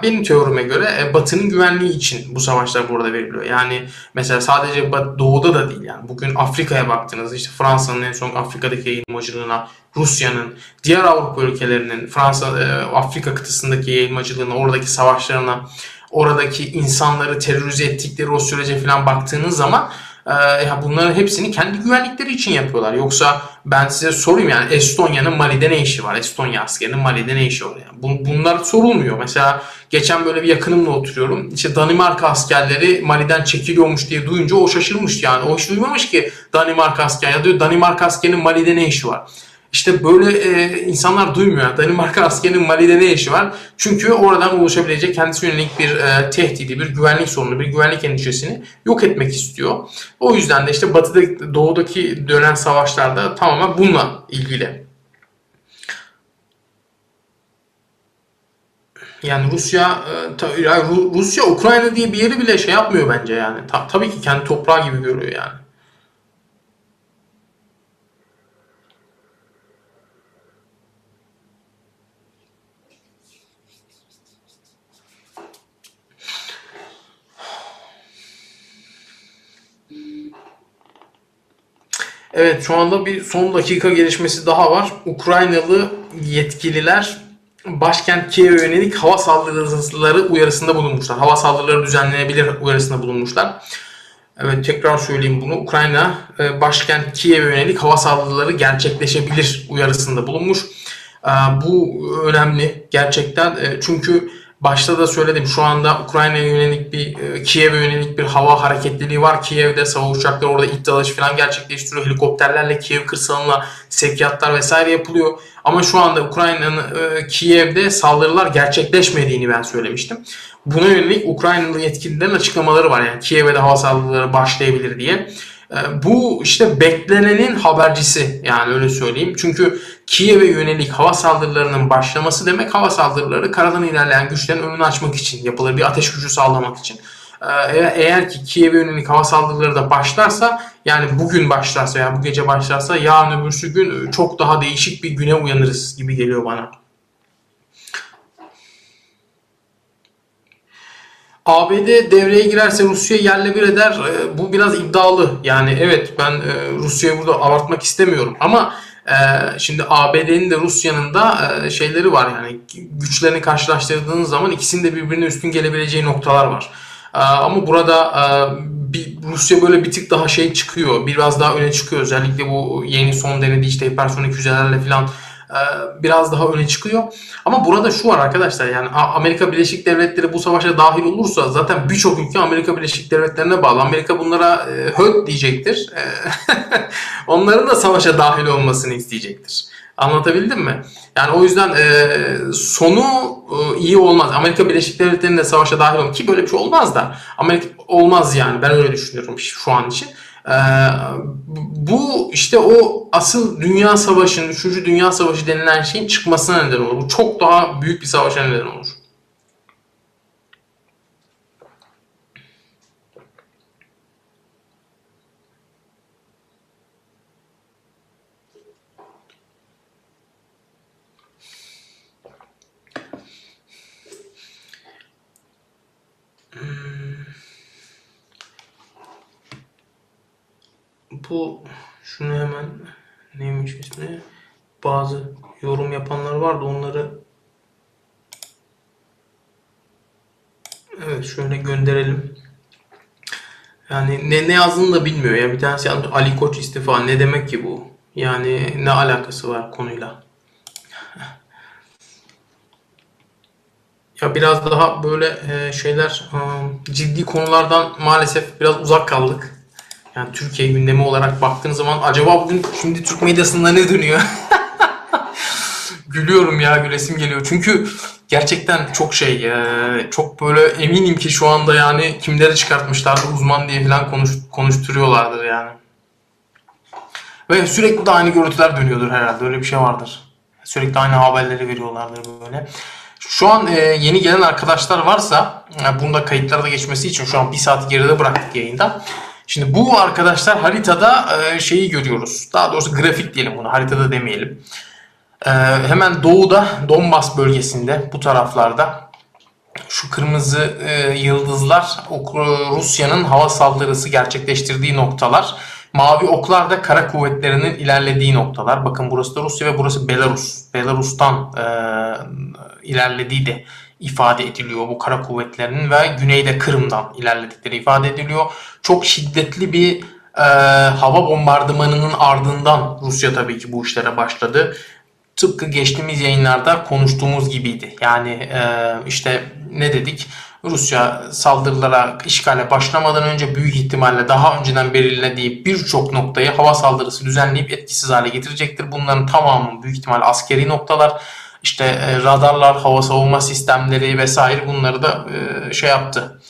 benim teorime göre e, Batı'nın güvenliği için bu savaşlar burada veriliyor. Yani mesela sadece doğuda da değil yani. Bugün Afrika'ya baktığınızda işte Fransa'nın en son Afrika'daki yayılmacılığına, Rusya'nın, diğer Avrupa ülkelerinin Fransa, e, Afrika kıtasındaki yayılmacılığına, oradaki savaşlarına oradaki insanları terörize ettikleri o sürece falan baktığınız zaman Ee, ya bunların hepsini kendi güvenlikleri için yapıyorlar. Yoksa ben size sorayım yani Estonya'nın Mali'de ne işi var? Estonya askerinin Mali'de ne işi var? Yani bu, bunlar sorulmuyor. Mesela geçen böyle bir yakınımla oturuyorum. İşte Danimarka askerleri Mali'den çekiliyormuş diye duyunca o şaşırmış yani. O hiç duymamış ki Danimarka asker ya diyor Danimarka askerinin Mali'de ne işi var? İşte böyle e, insanlar duymuyor. Danimarka askerinin Mali'de ne işi var? Çünkü oradan oluşabilecek kendisi yönelik bir e, tehdidi, bir güvenlik sorunu, bir güvenlik endişesini yok etmek istiyor. O yüzden de işte batıda, doğudaki dönen savaşlarda tamamen bununla ilgili. Yani Rusya e, Rusya Ukrayna diye bir yeri bile şey yapmıyor bence yani. Ta, tabii ki kendi toprağı gibi görüyor yani. Evet şu anda bir son dakika gelişmesi daha var. Ukraynalı yetkililer başkent Kiev'e yönelik hava saldırıları uyarısında bulunmuşlar. Hava saldırıları düzenlenebilir uyarısında bulunmuşlar. Evet tekrar söyleyeyim bunu. Ukrayna e, başkent Kiev'e yönelik hava saldırıları gerçekleşebilir uyarısında bulunmuş. E, bu önemli gerçekten e, çünkü Başta da söyledim şu anda Ukrayna'ya yönelik bir e, Kiev'e yönelik bir hava hareketliliği var. Kiev'de savaş uçakları orada ilk dalış falan gerçekleştiriyor. Helikopterlerle Kiev kırsalına sevkiyatlar vesaire yapılıyor. Ama şu anda Ukrayna'nın e, Kiev'de saldırılar gerçekleşmediğini ben söylemiştim. Buna yönelik Ukraynalı yetkililerin açıklamaları var. Yani Kiev'e de hava saldırıları başlayabilir diye. Ee, bu işte beklenenin habercisi yani öyle söyleyeyim. Çünkü Kiev'e yönelik hava saldırılarının başlaması demek hava saldırıları karadan ilerleyen güçlerin önünü açmak için yapılır. Bir ateş gücü sağlamak için. Ee, eğer ki Kiev'e yönelik hava saldırıları da başlarsa yani bugün başlarsa ya yani bu gece başlarsa yarın öbürsü gün çok daha değişik bir güne uyanırız gibi geliyor bana. ABD devreye girerse Rusya yerle bir eder. E, bu biraz iddialı. Yani evet ben e, Rusya'yı burada abartmak istemiyorum ama e, şimdi ABD'nin de Rusya'nın da e, şeyleri var yani güçlerini karşılaştırdığınız zaman ikisinin de birbirine üstün gelebileceği noktalar var. Ama burada bir, Rusya böyle bir tık daha şey çıkıyor. Biraz daha öne çıkıyor. Özellikle bu yeni son denediği işte hipersonik füzelerle falan biraz daha öne çıkıyor. Ama burada şu var arkadaşlar yani Amerika Birleşik Devletleri bu savaşa dahil olursa zaten birçok ülke Amerika Birleşik Devletleri'ne bağlı. Amerika bunlara e, höt diyecektir. E, onların da savaşa dahil olmasını isteyecektir. Anlatabildim mi? Yani o yüzden e, sonu e, iyi olmaz. Amerika Birleşik Devletleri'nin de savaşa dahil olması ki böyle bir şey olmaz da. Amerika olmaz yani ben öyle düşünüyorum şu an için. Ee, bu işte o asıl Dünya Savaşı'nın, 3. Dünya Savaşı denilen şeyin çıkmasına neden olur. Bu çok daha büyük bir savaşa neden olur. Bu şunu hemen neymiş ismi bazı yorum yapanlar vardı onları evet şöyle gönderelim. Yani ne, ne yazdığını da bilmiyor ya. Bir tanesi Ali Koç istifa. Ne demek ki bu? Yani ne alakası var konuyla? Ya biraz daha böyle şeyler ciddi konulardan maalesef biraz uzak kaldık. Yani Türkiye gündemi olarak baktığın zaman acaba bugün şimdi Türk medyasında ne dönüyor? Gülüyorum ya gülesim geliyor. Çünkü gerçekten çok şey e, çok böyle eminim ki şu anda yani kimleri çıkartmışlardı uzman diye falan konuş, konuşturuyorlardır yani. Ve sürekli de aynı görüntüler dönüyordur herhalde öyle bir şey vardır. Sürekli aynı haberleri veriyorlardır böyle. Şu an e, yeni gelen arkadaşlar varsa e, bunda kayıtlarda geçmesi için şu an bir saat geride bıraktık yayında. Şimdi bu arkadaşlar haritada e, şeyi görüyoruz. Daha doğrusu grafik diyelim bunu haritada demeyelim. E, hemen doğuda Donbas bölgesinde bu taraflarda şu kırmızı e, yıldızlar Rusya'nın hava saldırısı gerçekleştirdiği noktalar. Mavi oklar da kara kuvvetlerinin ilerlediği noktalar. Bakın burası da Rusya ve burası Belarus. Belarus'tan e, ilerlediği de ifade ediliyor bu kara kuvvetlerinin ve güneyde Kırım'dan ilerledikleri ifade ediliyor. Çok şiddetli bir e, hava bombardımanının ardından Rusya tabii ki bu işlere başladı. Tıpkı geçtiğimiz yayınlarda konuştuğumuz gibiydi. Yani e, işte ne dedik? Rusya saldırılara, işgale başlamadan önce büyük ihtimalle daha önceden belirlediği birçok noktayı hava saldırısı düzenleyip etkisiz hale getirecektir. Bunların tamamı büyük ihtimal askeri noktalar. İşte e, radarlar, hava savunma sistemleri vesaire bunları da e, şey yaptı.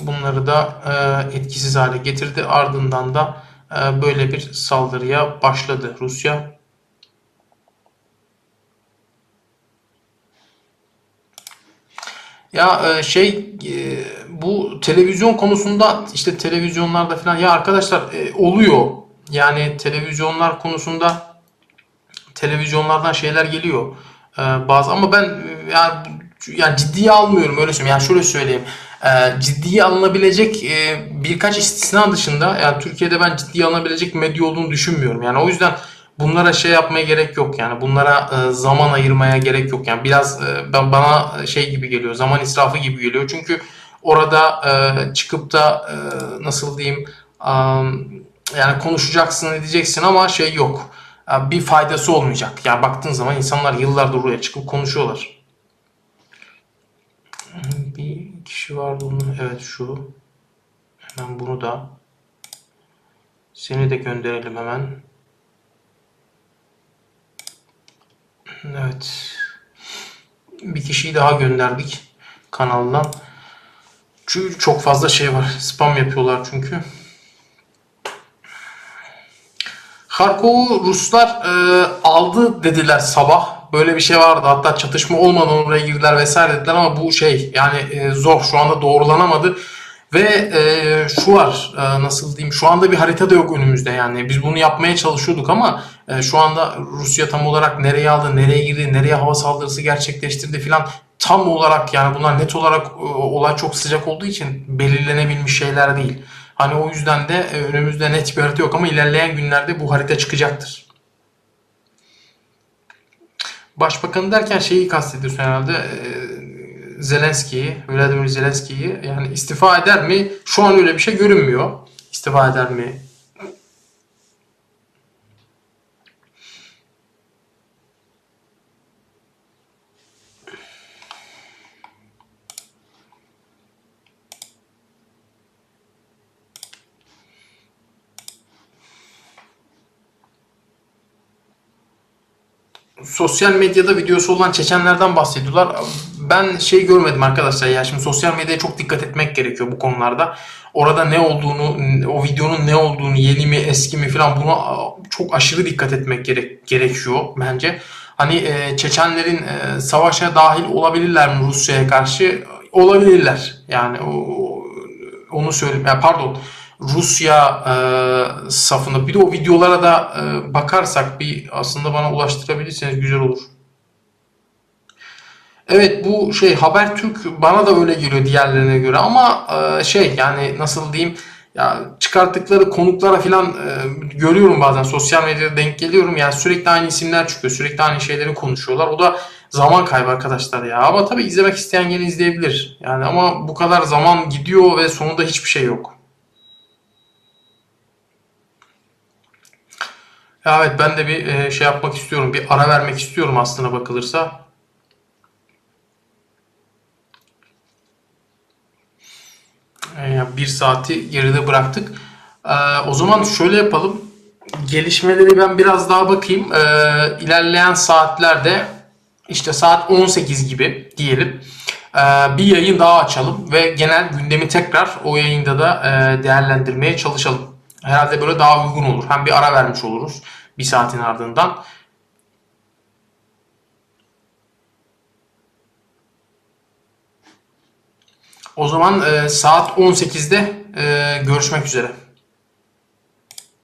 Bunları da e, etkisiz hale getirdi. Ardından da böyle bir saldırıya başladı Rusya. Ya şey bu televizyon konusunda işte televizyonlarda falan ya arkadaşlar oluyor. Yani televizyonlar konusunda televizyonlardan şeyler geliyor. Bazı ama ben yani yani ciddiye almıyorum öyle söyleyeyim. Yani şöyle söyleyeyim. Ciddiye alınabilecek birkaç istisna dışında yani Türkiye'de ben ciddiye alınabilecek medya olduğunu düşünmüyorum. Yani o yüzden bunlara şey yapmaya gerek yok yani bunlara e, zaman ayırmaya gerek yok yani biraz e, ben bana şey gibi geliyor zaman israfı gibi geliyor çünkü orada e, çıkıp da e, nasıl diyeyim e, yani konuşacaksın edeceksin ama şey yok bir faydası olmayacak yani baktığın zaman insanlar yıllardır oraya çıkıp konuşuyorlar bir kişi vardı onun evet şu hemen bunu da seni de gönderelim hemen Evet. Bir kişiyi daha gönderdik kanaldan. Çünkü çok fazla şey var. Spam yapıyorlar çünkü. Harkov'u Ruslar e, aldı dediler sabah. Böyle bir şey vardı. Hatta çatışma olmadan oraya girdiler vesaire dediler ama bu şey yani e, zor. Şu anda doğrulanamadı. Ve e, şu var e, nasıl diyeyim şu anda bir harita da yok önümüzde yani biz bunu yapmaya çalışıyorduk ama e, şu anda Rusya tam olarak nereye aldı, nereye girdi, nereye hava saldırısı gerçekleştirdi filan tam olarak yani bunlar net olarak e, olay çok sıcak olduğu için belirlenebilmiş şeyler değil. Hani o yüzden de e, önümüzde net bir harita yok ama ilerleyen günlerde bu harita çıkacaktır. Başbakanı derken şeyi kastediyorsun herhalde. E, Zelenski'yi, Vladimir Zelenski'yi yani istifa eder mi? Şu an öyle bir şey görünmüyor. İstifa eder mi? Sosyal medyada videosu olan Çeçenlerden bahsediyorlar ben şey görmedim arkadaşlar ya şimdi sosyal medyaya çok dikkat etmek gerekiyor bu konularda. Orada ne olduğunu, o videonun ne olduğunu, yeni mi eski mi falan buna çok aşırı dikkat etmek gerek, gerekiyor bence. Hani e, Çeçenlerin e, savaşa dahil olabilirler mi Rusya'ya karşı? Olabilirler. Yani o, onu söyleyeyim. Yani pardon. Rusya e, safında. Bir de o videolara da e, bakarsak bir aslında bana ulaştırabilirseniz güzel olur. Evet bu şey Habertürk bana da öyle geliyor diğerlerine göre ama e, şey yani nasıl diyeyim ya çıkarttıkları konuklara falan e, görüyorum bazen sosyal medyada denk geliyorum. Yani sürekli aynı isimler çıkıyor sürekli aynı şeyleri konuşuyorlar. O da zaman kaybı arkadaşlar ya. Ama tabii izlemek isteyen gene izleyebilir. Yani ama bu kadar zaman gidiyor ve sonunda hiçbir şey yok. Ya evet ben de bir e, şey yapmak istiyorum bir ara vermek istiyorum aslına bakılırsa. bir saati geride bıraktık. Ee, o zaman şöyle yapalım. Gelişmeleri ben biraz daha bakayım. Ee, ilerleyen saatlerde işte saat 18 gibi diyelim. Bir yayın daha açalım ve genel gündemi tekrar o yayında da e, değerlendirmeye çalışalım. Herhalde böyle daha uygun olur. Hem bir ara vermiş oluruz bir saatin ardından. O zaman e, saat 18'de e, görüşmek üzere.